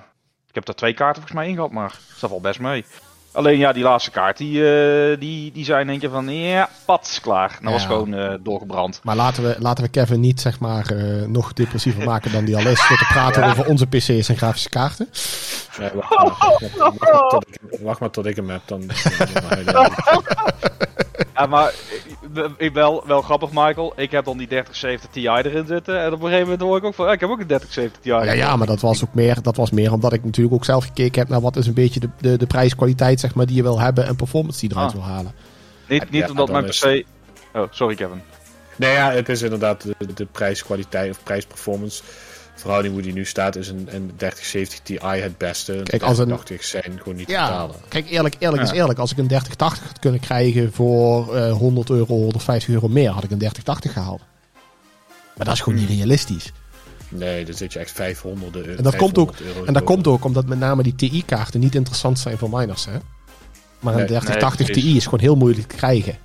ik heb daar twee kaarten volgens mij in gehad, maar dat valt wel best mee. Alleen ja, die laatste kaart, die, eh, die, die zei in één keer van ja, pats, klaar. Dat was gewoon eh, doorgebrand. maar laten we, laten we Kevin niet zeg maar, eh, nog depressiever maken dan die al is. Door te praten over onze PC's en grafische kaarten. Ja, wacht, maar, wacht, maar, wacht maar tot ik, wacht maar tot ik hem heb. Dan- Ja, maar ik- ik, wel, wel grappig, Michael. Ik heb dan die 3070 Ti erin zitten. En op een gegeven moment hoor ik ook van, ja, ik heb ook een 3070 Ti. Ja, ja, maar dat was ook meer, dat was meer omdat ik natuurlijk ook zelf gekeken heb naar wat is een beetje de, de, de prijskwaliteit zeg maar, die je wil hebben en performance die je eruit Ah. wil halen. Niet, niet Ja, omdat mijn is- PC... Oh, sorry Kevin. Nee, ja, het is inderdaad de, de prijs-kwaliteit of prijs-performance verhouding hoe die nu staat, is een, een 3070 Ti het beste. Kijk, als een- 80 zijn gewoon niet te betalen. kijk, eerlijk, eerlijk is eerlijk. Als ik een 3080 had kunnen krijgen voor eh 100 euro, 150 euro meer, had ik een 3080 gehaald. Maar dat is gewoon niet realistisch. Nee, dan zit je echt 500 euro. En dat komt ook- 500 euro En dat komt ook omdat met name die TI-kaarten niet interessant zijn voor miners. Hè? Maar een Nee, 3080 nee, precies. Ti is gewoon heel moeilijk te krijgen.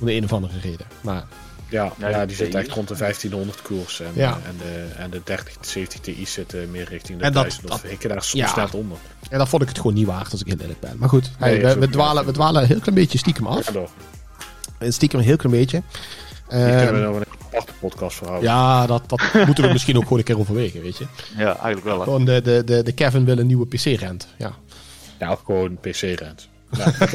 Om de een of andere reden. Maar Ja, Ja, ja, die zit echt rond de 1500 koers. En, Ja. en, de, en de 3070 Ti zitten meer richting de En dat- 1000 of dat- hikken daar soms ja. net onder. en dan vond ik het gewoon niet waard als ik heel eerlijk ben. Maar goed, hey, Nee, is we, dwalen, we dwalen een heel klein beetje stiekem af. Ga door. En Stiekem een heel klein beetje. Hier kunnen we Ehm, nog een aparte podcast voor houden. ja, dat, dat [LAUGHS] moeten we misschien ook gewoon een keer overwegen, weet je. Ja, eigenlijk wel. Hè. Gewoon de, de, de, de Kevin wil een nieuwe PC-rent. Ja. Ja, of gewoon PC-rent. Nou, ik,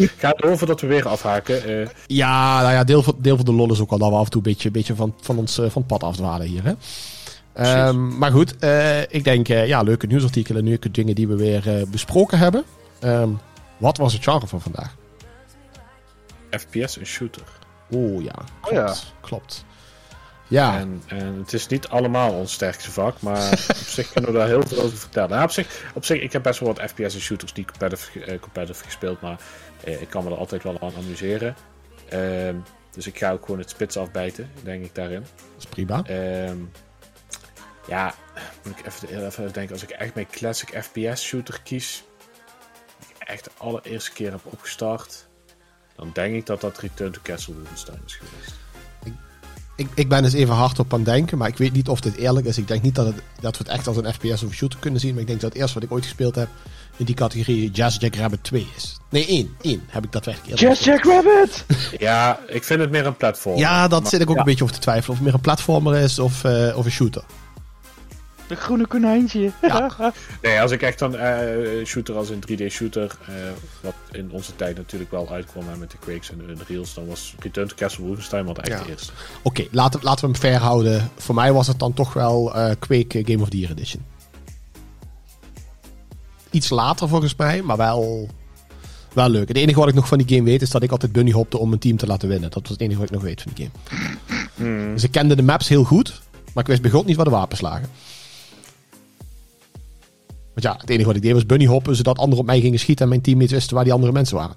ik, ga- door voordat we weer afhaken. Eh, Ja, nou ja, deel van, deel van de lol is ook al dat we af en toe een beetje, beetje van, van ons eh, van het pad afdwalen hier. Hè? Ehm, maar goed, eh, ik denk, ja, leuke nieuwsartikelen, leuke dingen die we weer besproken hebben. Ehm, wat was het genre van vandaag? FPS en shooter. Oh ja, klopt. ja. klopt. Ja, En, en het is niet allemaal ons sterkste vak, maar [LAUGHS] op zich kunnen we daar heel veel over vertellen. Nou, op, zich, op zich, ik heb best wel wat FPS en shooters die competitive, eh, competitive gespeeld, maar eh, ik kan me er altijd wel aan amuseren. Ehm, dus ik ga ook gewoon het spits afbijten, denk ik daarin. dat is prima. Ehm, ja, moet ik even, even denken, als ik echt mijn classic FPS shooter kies, die ik echt de allereerste keer heb opgestart, dan denk ik dat dat Return to Castle Wolfenstein is geweest. Ik, ik ben eens even hardop aan het denken, maar ik weet niet of dit eerlijk is. Ik denk niet dat, het, dat we het echt als een FPS of shooter kunnen zien. Maar ik denk dat het eerste wat ik ooit gespeeld heb in die categorie Jazz Jack Rabbit 2 is. Nee, 1. 1 heb ik daadwerkelijk Jazz Jack Rabbit! [LAUGHS] Ja, ik vind het meer een platform. Ja, dat Maar- zit ik ook ja. een beetje over te twijfelen. Of het meer een platformer is of, eh, of een shooter. De groene konijntje. Ja. [LAUGHS] Nee, als ik echt dan eh shooter als een 3D shooter, eh, wat in onze tijd natuurlijk wel uitkwam hè, met de Quakes en de Reels, dan was Return to Castle Wolfenstein wel echt Ja. de eerste. Oké, laten, laten we hem fair houden. Voor mij was het dan toch wel eh Quake Game of the Year Edition. Iets later volgens mij, maar wel, wel leuk. Het enige wat ik nog van die game weet is dat ik altijd bunny hopte om mijn team te laten winnen. Dat was het enige wat ik nog weet van die game. Dus ik kende de maps heel goed, maar ik wist bij God niet waar de wapens lagen. Want ja, het enige wat ik deed was bunny hoppen, zodat anderen op mij gingen schieten en mijn teammates wisten waar die andere mensen waren.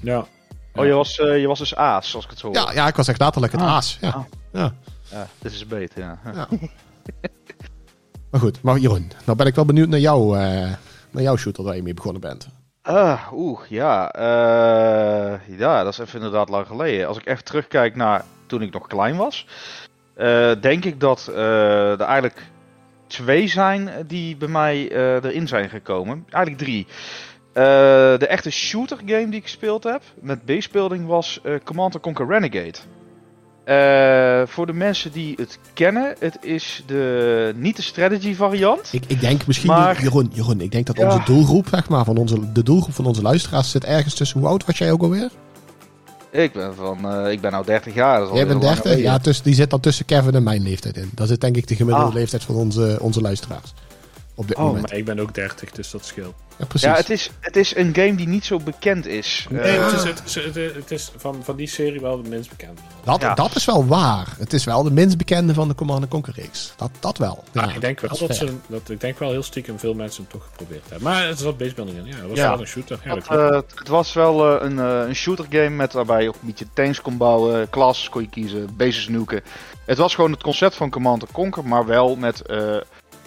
Ja. Oh, je was, eh, je was dus aas, als ik het zo hoor. Ja, ja ik was echt letterlijk het Ah. aas. Ja. Ah. Ja. Ja, dit is beter, ja. Ja. maar goed, maar Jeroen, nou ben ik wel benieuwd naar, jou, eh, naar jouw shooter waar je mee begonnen bent. Ah, oeh, ja. eh, ja, dat is even inderdaad lang geleden. Als ik even terugkijk naar toen ik nog klein was, eh, denk ik dat eh, er eigenlijk twee zijn die bij mij eh, erin zijn gekomen. Eigenlijk drie. Eh, de echte shooter game die ik gespeeld heb met base building was eh Command Conquer Renegade. Eh, voor de mensen die het kennen, het is de, niet de strategy variant. Ik, ik denk misschien, Maar- Jeroen, Jeroen, ik denk dat Ja. onze doelgroep, zeg maar, van onze, de doelgroep van onze luisteraars zit ergens tussen. Hoe oud was jij ook alweer? Ik ben, van, eh, ik ben nou 30 jaar. Dat jij bent lang 30? geleden. Ja, tussen, die zit dan tussen Kevin en mijn leeftijd in. Dat zit denk ik de gemiddelde Ah. leeftijd van onze, onze luisteraars. Op dit Oh, moment. Maar ik ben ook 30, dus dat scheelt. Ja, precies. Ja, het is, het is een game die niet zo bekend is. Nee, Eh, het is, het, is- het, het is van, van die serie wel de minst bekende. dat, ja. dat is wel waar. Het is wel de minst bekende van de Command Conquer reeks. Dat, dat wel. Ja, Maar ik denk wel dat, fair. ze, dat ik denk wel heel stiekem veel mensen hem toch geprobeerd hebben. Maar het zat basebuilding in. Ja, dat was Ja. wel een shooter. Ja, dat het, eh, het- het was wel eh, een, een shooter game met waarbij je ook een beetje tanks kon bouwen, classes kon je kiezen, bases nuken. Het was gewoon het concept van Command Conquer, maar wel met eh,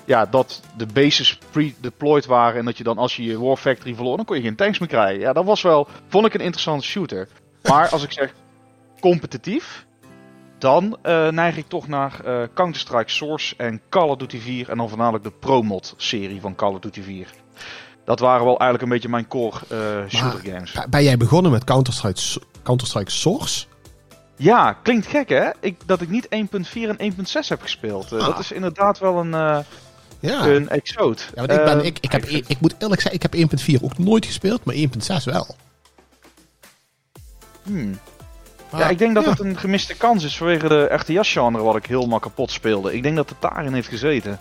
ja, dat de bases pre-deployed waren en dat je dan als je je War Factory verloor, dan kon je geen tanks meer krijgen. Ja, dat was wel, vond ik een interessante shooter. Maar als ik zeg competitief, dan eh, neig ik toch naar eh, Counter-Strike Source en Call of Duty 4 en dan voornamelijk de Pro-mod serie van Call of Duty 4. Dat waren wel eigenlijk een beetje mijn core eh, shooter games. Ben- Ben jij begonnen met Counter-Strike Counter-Strike Source? Ja, klinkt gek hè? Ik, dat ik niet 1.4 en 1.6 heb gespeeld. Ah. Dat is inderdaad wel een, Ja. een exoot. Ja, want ik, ben, Eh, ik, ik, heb, ik moet eerlijk zeggen, ik heb 1.4 ook nooit gespeeld, maar 1.6 wel. hmm. Maar- Ja, ik denk dat ja. het een gemiste kans is vanwege de RTS-genre wat ik helemaal kapot speelde. Ik denk dat het daarin heeft gezeten.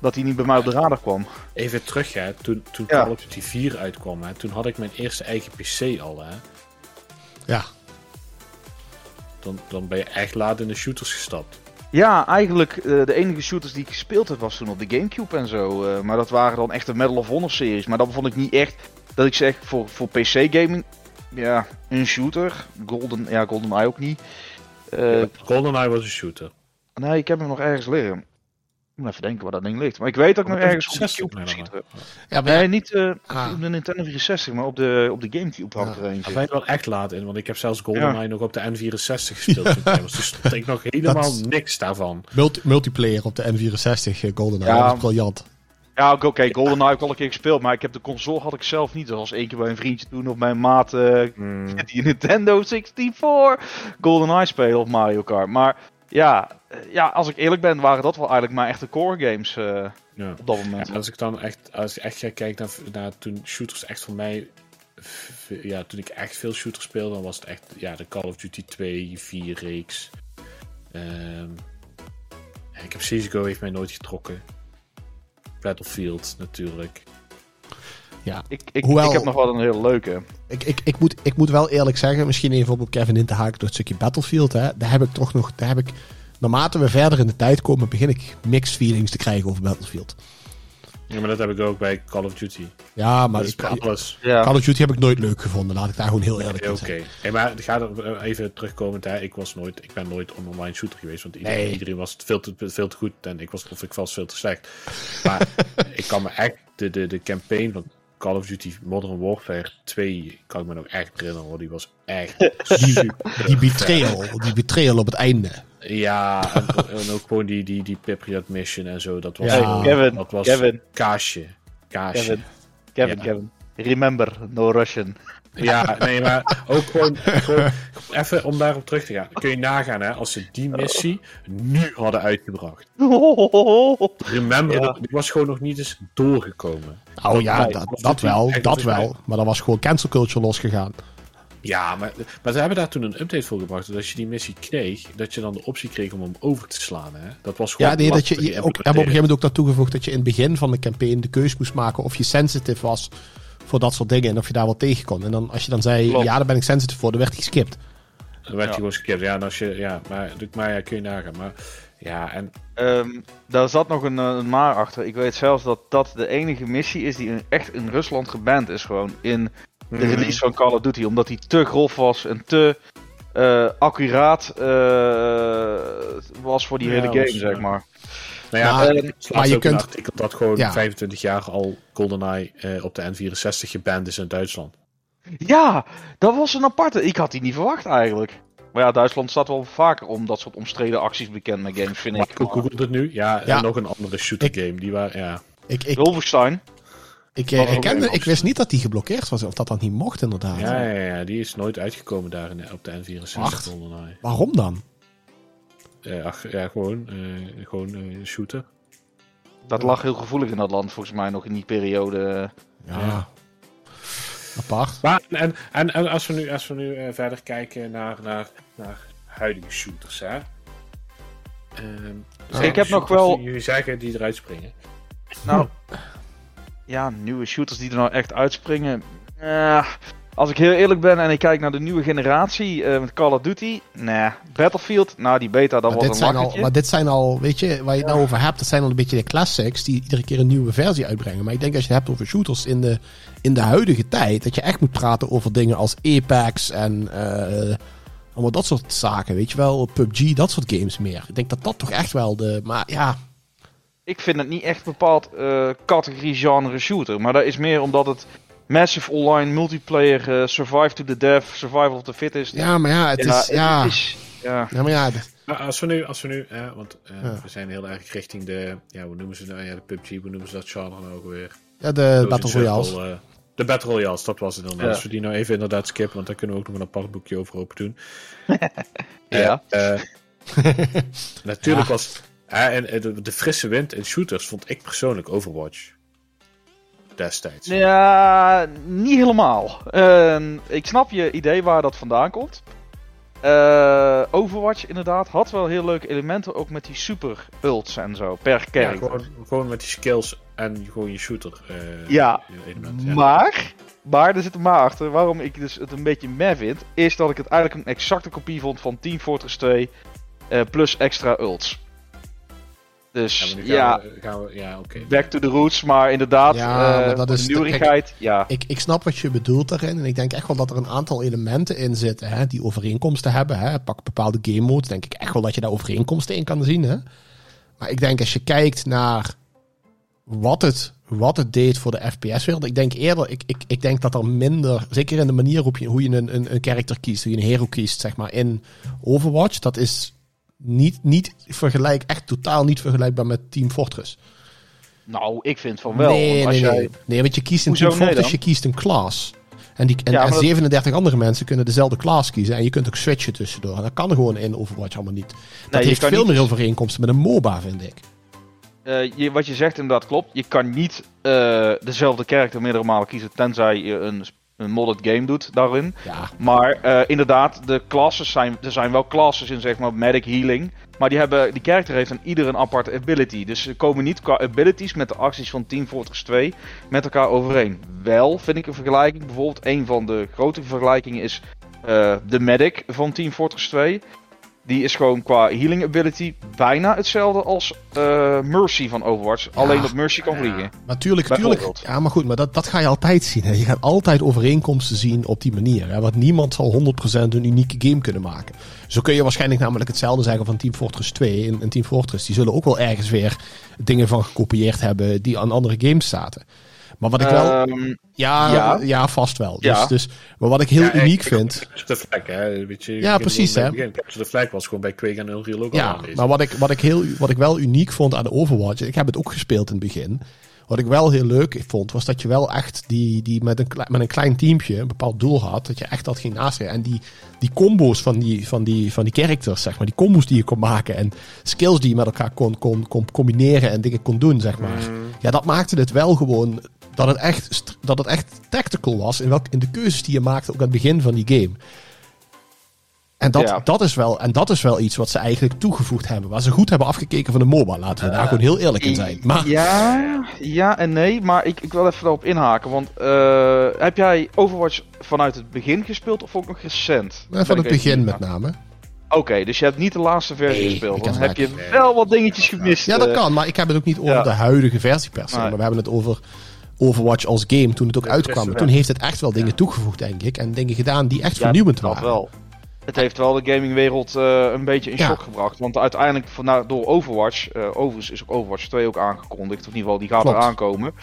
Dat hij niet bij mij op de radar kwam. Even terug, hè. Toen, toen Ja. Call of Duty 4 uitkwam, hè, toen had ik mijn eerste eigen PC al. Hè. Ja, Dan, dan ben je echt laat in de shooters gestapt. Ja, eigenlijk eh, de enige shooters die ik gespeeld heb was toen op de Gamecube en zo. eh, maar dat waren dan echt de Medal of Honor series. Maar dat vond ik niet echt dat ik zeg voor, voor PC gaming. Ja, een shooter. Golden, ja, Golden Eye ook niet. Eh, GoldenEye was een shooter. Nee, ik heb hem nog ergens liggen. Ik moet even denken waar dat ding ligt. Maar ik weet dat ik nog ergens op de 60 Cube gezien heb. ja, maar Nee, niet eh, Ah. op de Nintendo 64, maar op de, op de Gamecube had ik Ja. er Daar eentje. ben je wel echt laat in, want ik heb zelfs GoldenEye nog op de N64 gespeeld. toen [LAUGHS] ik was. Dus stond ik nog helemaal niks daarvan. multi- multiplayer op de N64 eh, GoldenEye, Ja. dat is briljant. Ja, oké, oké, GoldenEye heb ik al een keer gespeeld, maar ik heb de console had ik zelf niet. Dat was één keer bij een vriendje toen op mijn maat eh, Hmm. [LAUGHS] die Nintendo 64 GoldenEye spelen of Mario Kart. Maar ja, eh, ja, als ik eerlijk ben, waren dat wel eigenlijk mijn echte core games eh, Ja. op dat moment. Ja, als ik dan echt, als ik echt ga kijken naar, naar toen shooters echt voor mij, ja, toen ik echt veel shooters speelde, dan was het echt, ja, de Call of Duty 2, 4 reeks. Ja, ik heb CSGO heeft mij nooit getrokken. Battlefield natuurlijk. Ja. Ik, ik, Hoewel- ik heb nog wel een hele leuke. Ik, ik, ik, moet, ik moet wel eerlijk zeggen, misschien even op op Kevin in te haken door het stukje Battlefield. Hè, daar heb ik toch nog, daar heb ik, naarmate we verder in de tijd komen, begin ik mixed feelings te krijgen over Battlefield. Ja, maar dat heb ik ook bij Call of Duty. Ja, maar ik, alles. Ja. Call of Duty heb ik nooit leuk gevonden, laat ik daar gewoon heel eerlijk Oké, in zijn. Hey, maar ga er eh, even terugkomend. Hè. Ik, was nooit, ik ben nooit een online shooter geweest. Want iedereen, Nee. iedereen was veel te, veel te goed. En ik was, of ik was veel te slecht. Maar [LAUGHS] ik kan me echt... De, de, de campaign van Call of Duty Modern Warfare 2... kan ik me nog echt herinneren. hoor. Die was echt super [LAUGHS] Die betrayal, die betrayal op het einde. Ja, en, en ook gewoon die, die, die Patriot Mission en zo. Dat was, Ja. Kevin, dat was Kevin. kaasje. Kaasje. Kevin, Kevin, Ja. Kevin. Remember, no Russian. Ja, nee, maar ook gewoon, gewoon even om daarop terug te gaan. Kun je nagaan, hè, als ze die missie nu hadden uitgebracht. [LAUGHS] Remember, Ja. die was gewoon nog niet eens doorgekomen. Oh ja, dat, dat wel, dat mij- wel. Maar dan was gewoon cancel culture losgegaan. Ja, maar, maar ze hebben daar toen een update voor gebracht. Dat als je die missie kreeg, dat je dan de optie kreeg om hem over te slaan. Hè? Dat was gewoon Ja, nee, dat je, je ook, hebben op een gegeven moment ook dat toegevoegd dat je in het begin van de campaign de keus moest maken of je sensitive was voor dat soort dingen en of je daar wel tegen kon. En dan als je dan zei, Klopt. ja, daar ben ik sensitive voor, dan werd hij geskipt. Dan werd Ja. je gewoon geskipt. Ja, en als je, ja, maar, maar ja, kun je nagaan. Maar ja, en Ehm, daar zat nog een, eh, een maar achter. Ik weet zelfs dat dat de enige missie is die in- echt in Rusland geband is. Gewoon in de Mhm. release van Call of Duty. Omdat die te grof was en te eh, accuraat eh, was voor die Ja, hele game, was, zeg ja. maar. Nou ja, Maar- maar slaat je een kunt- artikel dat gewoon Ja. 25 jaar al GoldenEye eh, op de N64 geband is in Duitsland. Ja, dat was een aparte. Ik had die niet verwacht eigenlijk. Maar ja, Duitsland staat wel vaker om dat soort omstreden acties bekend met games, vind Maar ik. ik googelde het nu. Ja, Ja. en nog een andere shooter Ik- game. Die waren, ja. Ik, ik, Wolfenstein. ik, eh, herkende, ik wist niet dat die geblokkeerd was, of dat dat niet mocht inderdaad. Ja, ja, ja, die is nooit uitgekomen daar in, op de N64 Wacht. GoldenEye. Waarom dan? Eh, ja, gewoon, eh, gewoon eh, shooter. Dat lag heel gevoelig in dat land, volgens mij nog in die periode. Ja. Ja. Apart. Maar en, en, en als we nu, als we nu eh, verder kijken naar, naar, naar huidige shooters, hè. Ehm, ik heb nog wel- Jullie zeggen die eruit springen. Nou, ja, nieuwe shooters die er nou echt uitspringen. Eh, als ik heel eerlijk ben en ik kijk naar de nieuwe generatie eh, met Call of Duty. Nee, Battlefield, nou die beta, dat Maar was dit, een zijn al, maar dit zijn al, weet je, waar je het nou over hebt, dat zijn al een beetje de classics die iedere keer een nieuwe versie uitbrengen. Maar ik denk als je het hebt over shooters in de, in de huidige tijd, dat je echt moet praten over dingen als Apex en eh, allemaal dat soort zaken, weet je wel, PUBG, dat soort games meer. Ik denk dat dat toch echt wel de, maar ja, Ik vind het niet echt bepaald eh, categorie genre shooter. Maar dat is meer omdat het massive online multiplayer eh, survive to the death, survival of the fittest. ja, maar ja, het is, ja, het is- ja. ja, maar ja, de- Maar als we nu, als we nu want eh, Ja. we zijn heel erg richting de, ja, hoe noemen ze nou, ja, de PUBG, hoe noemen ze dat genre nou ook weer? ja, de Battle Royales. Circle, eh, de Battle Royales, dat was het dan. Ja. Als we die nou even inderdaad skippen, want daar kunnen we ook nog een apart boekje over open doen. [LAUGHS] Ja. [LAUGHS] Natuurlijk Ja. was, en, de, de frisse wind in shooters vond ik persoonlijk Overwatch. Destijds. Ja, niet helemaal. Ehm, ik snap je idee waar dat vandaan komt. Eh, Overwatch inderdaad had wel heel leuke elementen, ook met die super ults en zo, per Ja, kerk. gewoon, gewoon met die skills en gewoon je shooter. eh, Ja, element, ja. Maar, maar er zit een maar achter, waarom ik dus het een beetje meh vind, is dat ik het eigenlijk een exacte kopie vond van Team Fortress 2 eh, plus extra ults. Ja, Dus ja, gaan we, ja, oké. back to the roots, maar inderdaad, Ja, eh, maar dat is nieuwigheid, ja. Ik, ik snap wat je bedoelt daarin. En ik denk echt wel dat er een aantal elementen in zitten hè, die overeenkomsten hebben. Hè. Pak bepaalde game modes. Denk ik echt wel dat je daar overeenkomsten in kan zien. Hè. Maar ik denk als je kijkt naar wat het, wat het deed voor de FPS-wereld. Ik denk eerder, ik, ik, ik denk dat er minder, zeker in de manier hoe je, hoe je een, een, een character kiest, hoe je een hero kiest, zeg maar, in Overwatch. Dat is niet, niet vergelijk, echt totaal niet vergelijkbaar met Team Fortress. Nou, ik vind van wel. Nee, want als nee, jij... nee. Nee, want je kiest Hoezo Team Fortress, je kiest een class. En, die, en, Ja, en maar dat- 37 andere mensen kunnen dezelfde class kiezen. En je kunt ook switchen tussendoor. En dat kan gewoon in Overwatch allemaal niet. Dat Nee, heeft veel niet- meer overeenkomsten met een MOBA, vind ik. Eh, je, wat je zegt inderdaad klopt. Je kan niet eh, dezelfde character meerdere malen kiezen, tenzij je een, een modded game doet daarin. Ja, Maar eh, inderdaad, de classes zijn, er zijn wel classes in, zeg maar, medic healing. Maar die, hebben, die character heeft dan ieder een aparte ability. Dus ze komen niet qua abilities met de acties van Team Fortress 2 met elkaar overeen. Wel vind ik een vergelijking. Bijvoorbeeld een van de grote vergelijkingen is eh, de medic van Team Fortress 2. Die is gewoon qua healing ability bijna hetzelfde als eh, Mercy van Overwatch. Alleen dat Mercy kan vliegen. maar tuurlijk, tuurlijk. Bijvoorbeeld. Ja, maar goed, maar dat, dat ga je altijd zien. Hè. Je gaat altijd overeenkomsten zien op die manier. Hè. Want niemand zal 100% een unieke game kunnen maken. Zo kun je waarschijnlijk namelijk hetzelfde zeggen van Team Fortress 2 en, en Team Fortress. Die zullen ook wel ergens weer dingen van gekopieerd hebben die aan andere games zaten. Maar wat ik wel... Ehm, Ja, ja. Ja. vast wel. Dus, Ja. dus, maar wat ik heel Ja, uniek ik- vind. Capture the Flag, hè. Weet je, Ja, precies, hè. bij het begin. Capture the Flag was gewoon bij Quake en Unreal ook al Ja, aanwezig. maar wat ik, wat, ik heel, wat ik wel uniek vond aan de Overwatch. Ik heb het ook gespeeld in het begin. Wat ik wel heel leuk vond, was dat je wel echt die, die met, een, met een klein teampje een bepaald doel had. Dat je echt dat ging nastreven. En die, die combo's van die, van, die, van die characters, zeg maar. Die combo's die je kon maken. En skills die je met elkaar kon, kon, kon combineren en dingen kon doen, zeg maar. Mm. Ja, dat maakte het wel gewoon dat het echt, dat het echt tactical was. In, welk, in de keuzes die je maakte, ook aan het begin van die game. En dat, Ja. dat, is wel, en dat is wel iets wat ze eigenlijk toegevoegd hebben. Waar ze goed hebben afgekeken van de MOBA. Laten we daar gewoon heel eerlijk in zijn. Maar Ja, ja en nee, maar ik, ik wil even daarop inhaken. Want eh, heb jij Overwatch vanuit het begin gespeeld of ook nog recent? eh, van het begin met name. Oké, dus je hebt niet de laatste versie Nee, gespeeld. Dan heb je wel wat dingetjes gemist. Ja, dat eh. kan. Maar ik heb het ook niet over ja. de huidige versie per se. Nee. Maar we hebben het over Overwatch als game toen het ook Ja, uitkwam. Toen heeft het echt wel dingen toegevoegd, denk ik. En dingen gedaan die echt Ja, vernieuwend waren. wel. Het heeft wel de gamingwereld eh een beetje in Ja. shock gebracht. Want uiteindelijk van, nou, door Overwatch, eh overigens is ook Overwatch 2 ook aangekondigd. Of in ieder geval, die gaat Klopt. eraan komen.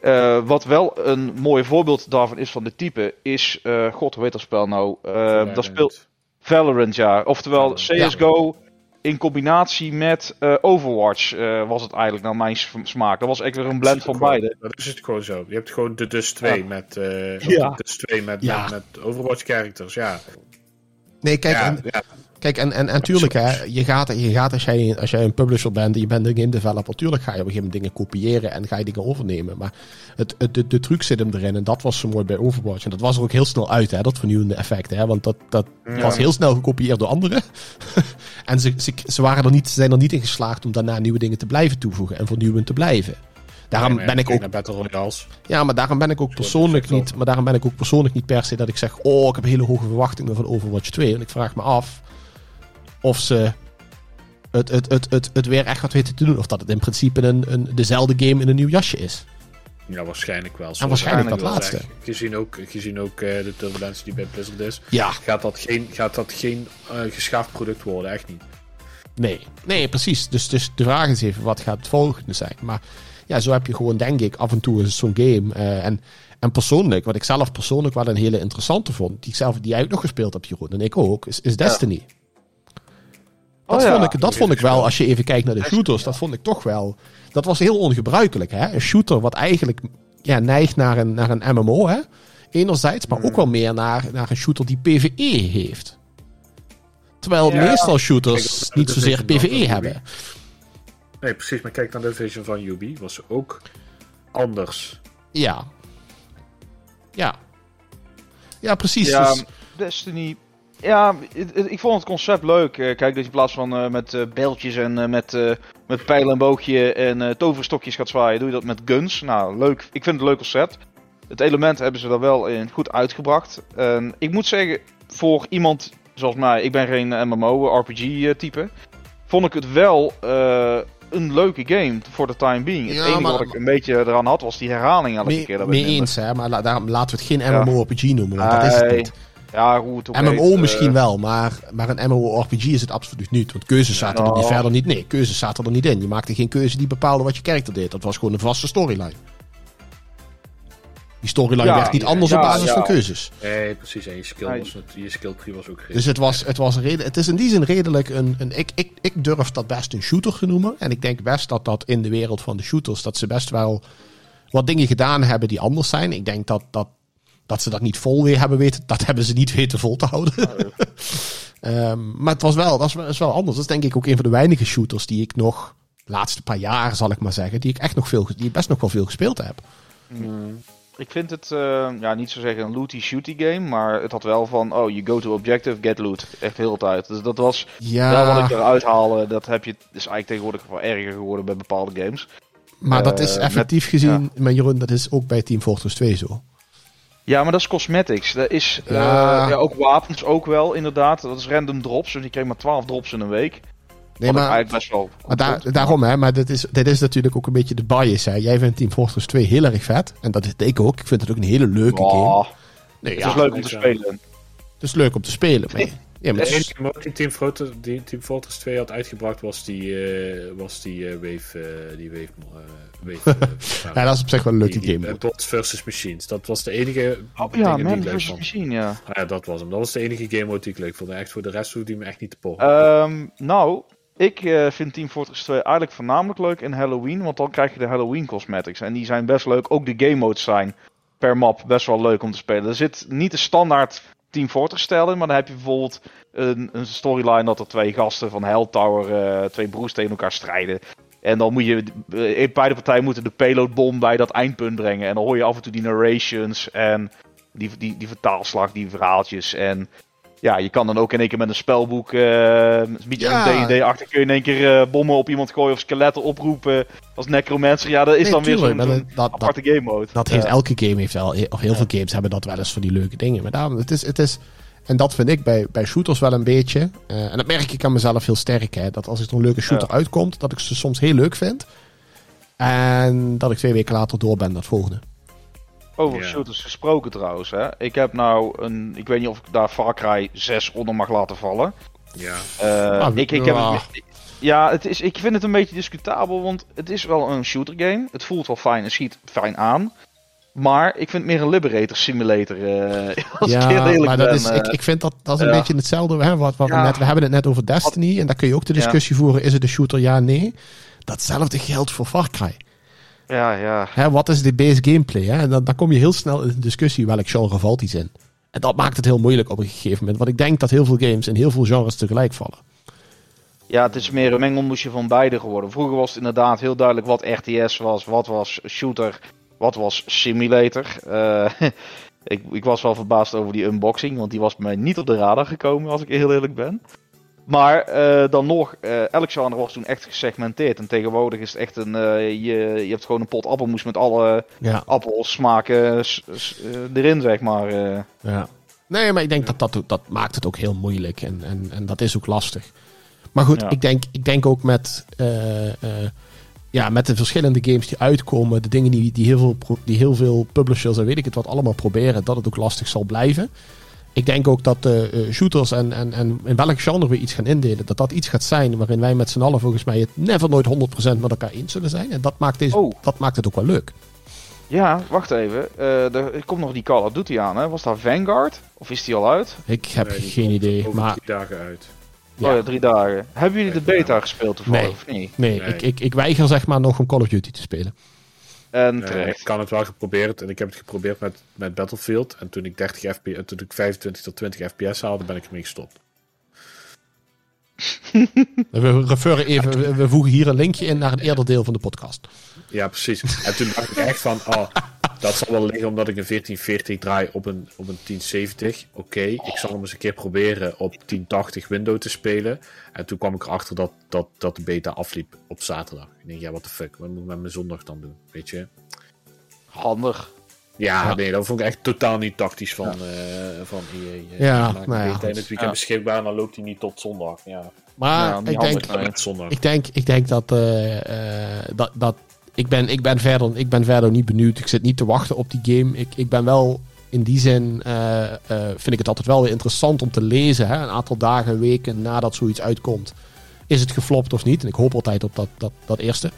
Eh, wat wel een mooi voorbeeld daarvan is van dit type, is, eh, god, hoe heet dat spel nou? Eh, dat speelt Valorant, ja. Oftewel Valorant. CSGO in combinatie met eh, Overwatch eh, was het eigenlijk naar mijn smaak. Dat was echt weer een blend van beide. Dat is het gewoon zo. Je hebt gewoon de Dus 2 Ja. met, eh of Ja. Dus 2 met, Ja. met, met Overwatch characters. Ja, Nee, kijk, ja, en, ja. Kijk, en, en, en tuurlijk, hè, je gaat, je gaat als, jij, als jij een publisher bent en je bent een game developer, tuurlijk ga je op een gegeven moment dingen kopiëren en ga je dingen overnemen. Maar het, het, de, de truc zit hem erin en dat was zo mooi bij Overwatch. En dat was er ook heel snel uit, hè, dat vernieuwende effect. Hè, want dat, dat Ja. was heel snel gekopieerd door anderen. [LAUGHS] en ze, ze, ze, waren er niet, ze zijn er niet in geslaagd om daarna nieuwe dingen te blijven toevoegen en vernieuwend te blijven. Daarom Nee, ben ik ook Battle. Ja, maar daarom ben ik ook persoonlijk niet. Maar daarom ben ik ook persoonlijk niet per se dat ik zeg. Oh, ik heb hele hoge verwachtingen van Overwatch 2. En ik vraag me af of ze het, het, het, het, het weer echt wat weten te doen. Of dat het in principe een, een, dezelfde game in een nieuw jasje is. Ja, waarschijnlijk wel. En waarschijnlijk dat laatste. zeg. Gezien ook, gezien ook eh, de turbulentie die bij Blizzard is, Ja, gaat dat geen, gaat dat geen eh, geschaafd product worden. Echt niet. nee. Nee, precies. Dus, dus de vraag is even, wat gaat het volgende zijn? Maar ja, zo heb je gewoon, denk ik, af en toe zo'n game. eh, en, en persoonlijk, wat ik zelf persoonlijk wel een hele interessante vond. Die ik zelf, die jij ook nog gespeeld hebt, Jeroen. En ik ook, is, is Destiny. Dat, Oh ja, vond, ik, dat vond ik wel, als je even kijkt naar de shooters, dat vond ik toch wel. Dat was heel ongebruikelijk, hè? Een shooter wat eigenlijk ja, neigt naar een, naar een MMO, hè? Enerzijds, maar Hmm. ook wel meer naar, naar een shooter die PvE heeft. Terwijl Ja. meestal shooters Kijk, niet zozeer PvE hebben. hobby. Nee, precies. Maar kijk naar de vision van Ubi. Was ook anders. Ja. Ja. Ja, precies. Ja, Dus- Destiny. Ja, ik vond het concept leuk. Eh, Kijk, dat je in plaats van eh, met eh bijltjes en eh, met, eh met pijl en boogje en eh, toverstokjes gaat zwaaien, doe je dat met guns. Nou, leuk. Ik vind het een leuk concept. Het element hebben ze er wel in goed uitgebracht. En ik moet zeggen, voor iemand zoals mij, ik ben geen MMO-RPG-type, vond ik het wel eh, een leuke game voor de time being. Het Ja, enige maar- wat ik een beetje eraan had, was die herhaling elke mee, keer. Dat mee eens, hè. Maar la- daarom laten we het geen Ja. MMORPG noemen, want dat is het niet. Ja, ook MMO heet, eh, misschien wel, maar, maar een MMORPG is het absoluut niet. Want keuzes zaten er niet nou. verder niet. Nee, keuzes zaten er niet in. Je maakte geen keuze die bepaalde wat je karakter deed. Dat was gewoon een vaste storyline. Die storyline Ja, werd niet ja, anders ja, op basis ja. van keuzes. Nee, precies. En je skill, was, je skill tree was ook Dus het, was, het, was reden, het is in die zin redelijk een. een ik, ik, ik durf dat best een shooter te noemen. En ik denk best dat dat in de wereld van de shooters. dat ze best wel wat dingen gedaan hebben die anders zijn. Ik denk dat, dat, dat ze dat niet vol weer hebben weten. Dat hebben ze niet weten vol te houden. [LAUGHS] Ehm, maar het was wel, dat is wel, is wel anders. Dat is denk ik ook een van de weinige shooters die ik nog. de laatste paar jaar zal ik maar zeggen. die ik echt nog veel. die best nog wel veel gespeeld heb. Ik vind het, eh, ja, niet zo zeggen een looty-shooty game, maar het had wel van, oh, you go to objective, get loot. Echt heel tijd. Dus dat was wel wat Ja, ik eruit haalde. Dat heb je, is eigenlijk tegenwoordig wel erger geworden bij bepaalde games. maar dat is eh, effectief gezien. Maar Jeroen, dat is ook bij Team Fortress 2 zo. Ja, maar dat is cosmetics. Dat is, eh, Ja. ja, ook wapens ook wel, inderdaad. Dat is random drops, dus je kreeg maar 12 drops in een week. Nee, ik maar eigenlijk best wel Maar daar, daarom, hè, maar dit is, dit is natuurlijk ook een beetje de bias. Hè. Jij vindt Team Fortress 2 heel erg vet. En dat is ik ook. Ik vind het ook een hele leuke game. Nee, het ja, is leuk om te ik spelen. Het is leuk om te spelen. [LAUGHS] Maar, ja, maar De enige mode die Team Fortress, die Team Fortress 2 had uitgebracht was die, eh, was die eh, Wave. eh, die Wave, wave [LAUGHS] ja, dat is op zich wel een leuke die- die, game. Bots versus Machines. Dat was de enige. Oh, ja, die Man ik leuk vond. Machine, ja. Ah, ja, dat was hem. Dat was de enige game mode die ik leuk vond. Echt voor de rest hoefde hij me echt niet te pochen. Ehm, nou, Ik eh, vind Team Fortress 2 eigenlijk voornamelijk leuk in Halloween, want dan krijg je de Halloween cosmetics. En die zijn best leuk. Ook de game modes zijn per map best wel leuk om te spelen. Er zit niet de standaard Team Fortress stijl in, maar dan heb je bijvoorbeeld een, een storyline dat er twee gasten van Hell Tower, eh, twee broers tegen elkaar strijden. En dan moet je, eh, beide partijen moeten de payloadbom bij dat eindpunt brengen. En dan hoor je af en toe die narrations en die, die, die vertaalslag, die verhaaltjes. En ja, je kan dan ook in één keer met een spelboek, uh, een beetje Ja. D&D-achtig, kun je in één keer eh, bommen op iemand gooien of skeletten oproepen als necromancer. Ja, dat is Nee, dan weer tuurlijk, zo'n maar zo'n dat- dat- aparte game mode. Dat heeft elke game heeft wel, of heel veel games hebben dat wel eens voor die leuke dingen. Maar daarom, het is, het is, en dat vind ik bij, bij shooters wel een beetje. eh, en dat merk ik aan mezelf heel sterk. Hè, dat als er een leuke shooter Ja. uitkomt, dat ik ze soms heel leuk vind. En dat ik twee weken later door ben naar het volgende. Over Ja. shooters gesproken trouwens. Hè. Ik heb nou een, ik weet niet of ik daar Far Cry 6 onder mag laten vallen. Ja. Eh, Ah, ik, ik heb ja. het, ja, het is, ik vind het een beetje discutabel, want het is wel een shooter game. Het voelt wel fijn en schiet fijn aan. Maar ik vind het meer een Liberator Simulator. eh, [LAUGHS] als ik heel Ja, eerlijk maar dat ben, is, ik, eh. ik vind dat, dat is een ja. beetje hetzelfde. Hè, wat, wat we, Ja. net, we hebben het net over Destiny. En daar kun je ook de discussie voeren. Is het een shooter? Ja, nee. Datzelfde geldt voor Far Cry. Ja, ja. Hè, wat is de base gameplay? Hè? En dan, dan kom je heel snel in de discussie welk genre valt iets in. En dat maakt het heel moeilijk op een gegeven moment. Want ik denk dat heel veel games in heel veel genres tegelijk vallen. Ja, het is meer een mengelmoesje van beide geworden. Vroeger was het inderdaad heel duidelijk wat RTS was, wat was shooter, wat was simulator. Eh, [LAUGHS] ik, ik was wel verbaasd over die unboxing, want die was bij mij niet op de radar gekomen, als ik heel eerlijk ben. Maar eh, dan nog, eh elk genre was toen echt gesegmenteerd. En tegenwoordig is het echt een, eh, je, je hebt gewoon een pot appelmoes met alle Ja, erin, zeg maar. ja. Nee, maar ik denk dat dat, dat maakt het ook heel moeilijk. En, en, en dat is ook lastig. Maar goed, Ja. ik, denk, ik denk ook met, ja, met de verschillende games die uitkomen. De dingen die, die, heel veel, die heel veel publishers en weet ik het wat allemaal proberen. Dat het ook lastig zal blijven. Ik denk ook dat de eh, shooters en, en, en in welk genre we iets gaan indelen. Dat dat iets gaat zijn waarin wij met z'n allen volgens mij het never nooit 100% met elkaar eens zullen zijn. En dat maakt, deze, Oh. dat maakt het ook wel leuk. Ja, wacht even. Eh, er komt nog die Call of Duty aan, hè? Was dat Vanguard? Of is die al uit? Ik heb Nee, die geen idee. Over Maar drie dagen uit. Ja. Oh ja, drie dagen. Hebben jullie de beta gespeeld toevallig? Nee. Of niet? nee, Nee. Ik, ik, ik weiger zeg maar nog om Call of Duty te spelen. En Eh, terecht. ik kan het wel geprobeerd en ik heb het geprobeerd met, met Battlefield. En toen ik 30 fps, en toen ik 25 tot 20 fps haalde, ben ik ermee gestopt. [LAUGHS] We, refereren even, we- we voegen hier een linkje in naar een eerder deel van de podcast. Ja, precies. En toen dacht ik echt van, oh, dat zal wel liggen omdat ik een 1440 draai op een, op een 1070. Oké, ik zal hem eens een keer proberen op 1080 window te spelen. En toen kwam ik erachter dat, dat, dat de beta afliep op zaterdag. Ik denk, ja, what the fuck, wat moet ik met mijn zondag dan doen, weet je? Handig. Ja, Ja. nee, dat vond ik echt totaal niet tactisch van, eh van EA. eh, Ja, je maakt nou ja, goed. het weekend Ja. beschikbaar en dan loopt hij niet tot zondag. Ja, Maar Ja, niet ik, denk, nee. ik, denk, ik denk dat, eh, eh, dat, dat ik, ben, ik, ben verder, ik ben verder niet benieuwd. Ik zit niet te wachten op die game. Ik, ik ben wel in die zin, eh, eh, vind ik het altijd wel weer interessant om te lezen. Hè? Een aantal dagen, weken nadat zoiets uitkomt. Is het geflopt of niet? En ik hoop altijd op dat, dat, dat eerste.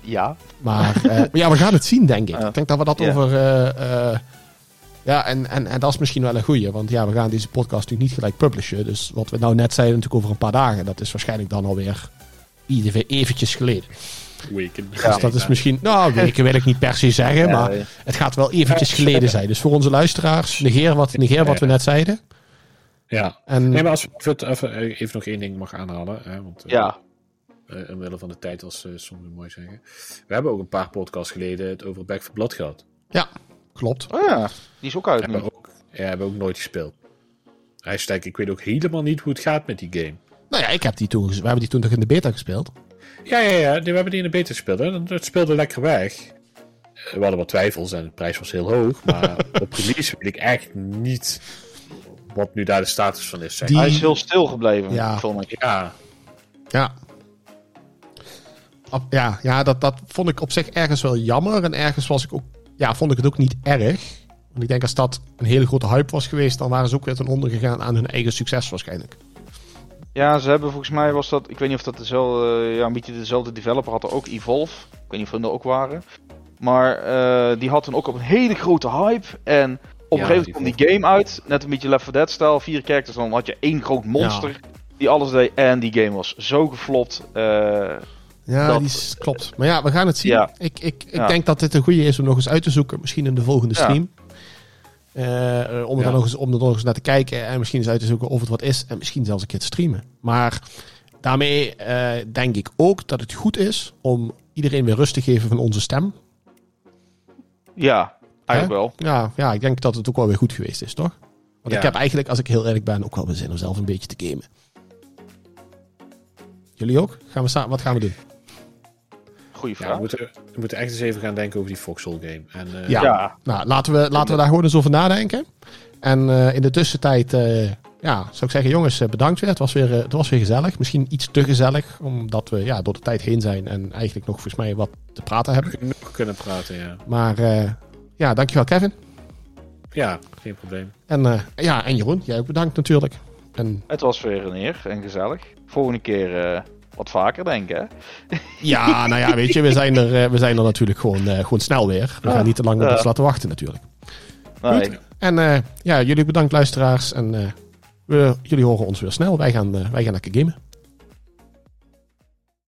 Ja. Maar, eh, maar [LAUGHS] ja, we gaan het zien, denk ik. Ik denk dat we dat over. eh, eh, ja, en, en, en dat is misschien wel een goeie. Want ja, we gaan deze podcast natuurlijk niet gelijk publishen. Dus wat we nou net zeiden, natuurlijk over een paar dagen. Dat is waarschijnlijk dan alweer ieder eventjes geleden. Weken. dus dat is misschien. Nou, weken wil ik niet per se zeggen. Ja, maar het gaat wel eventjes geleden zijn. Dus voor onze luisteraars, negeer wat, negeer wat we net zeiden. Ja. En Nee, maar als we het even, even nog één ding mag aanhalen. Hè, want, eh, Ja. eh, omwille van de tijd, als eh, sommigen mooi zeggen. We hebben ook een paar podcasts geleden het over Back for Blood gehad. ja, klopt. Oh ja, die is ook uit Hebben ook, ja, hebben we ook nooit gespeeld. Hashtag, ik weet ook helemaal niet hoe het gaat met die game. Nou ja, ik heb die toen, we hebben die toen toch in de beta gespeeld. Ja, ja, ja. We hebben die in de beta gespeeld. Hè. Het speelde lekker weg. Eh, We hadden wat twijfels en de prijs was heel hoog. Maar [LAUGHS] op release weet ik echt niet wat nu daar de status van is. Die- Hij is heel stil gebleven, Ja. vond ik. Ja, Ja. Op- ja, ja dat, dat vond ik op zich ergens wel jammer. En ergens was ik ook, ja, vond ik het ook niet erg. Want ik denk als dat een hele grote hype was geweest, dan waren ze ook weer ten onder gegaan aan hun eigen succes waarschijnlijk. Ja, ze hebben volgens mij was dat, ik weet niet of dat dezelfde, ja, een beetje dezelfde developer had er ook Evolve. Ik weet niet of hun er ook waren. Maar eh, die had dan ook op een hele grote hype. En op Ja, een gegeven moment kwam die game uit, net een beetje Left 4 Dead stijl, vier characters, dan had je één groot monster. die alles deed. En die game was zo geflopt. eh, Ja, Dat- die is, klopt. Maar ja, we gaan het zien. Ja. Ik, ik, ik Ja. denk dat dit een goede is om nog eens uit te zoeken. Misschien in de volgende Ja. stream. Eh, eh, om, er Ja. dan nog eens, om er nog eens naar te kijken. En misschien eens uit te zoeken of het wat is. En misschien zelfs een keer te streamen. Maar daarmee eh, denk ik ook dat het goed is om iedereen weer rust te geven van onze stem. ja, eigenlijk wel. Ja, ja, ik denk dat het ook wel weer goed geweest is, toch? Want Ja. ik heb eigenlijk, als ik heel eerlijk ben, ook wel weer zin om zelf een beetje te gamen. Jullie ook? Gaan we samen, wat gaan we doen? Goeie Ja, vraag. we, moeten, we moeten echt eens even gaan denken over die Foxhole game. En, eh, Ja. ja. Nou, laten we, laten we daar gewoon eens over nadenken. En eh, in de tussentijd, eh, ja, zou ik zeggen, jongens, bedankt weer. Het was weer, het was weer gezellig. Misschien iets te gezellig, omdat we ja, door de tijd heen zijn en eigenlijk nog volgens mij wat te praten hebben. genoeg kunnen praten, ja. Maar eh, ja, dankjewel Kevin. Ja, geen probleem. En, eh, ja, en Jeroen, jij ook bedankt natuurlijk. En Het was weer een eer en gezellig. Volgende keer eh, wat vaker, denk ik. Hè? ja, nou ja, [LAUGHS] weet je, we zijn er, eh, we zijn er natuurlijk gewoon, eh, gewoon snel weer. We gaan niet te lang op ons laten wachten natuurlijk. Nee. Goed. En eh, ja, jullie bedankt luisteraars. En we, jullie horen ons weer snel. Wij gaan, wij gaan lekker gamen.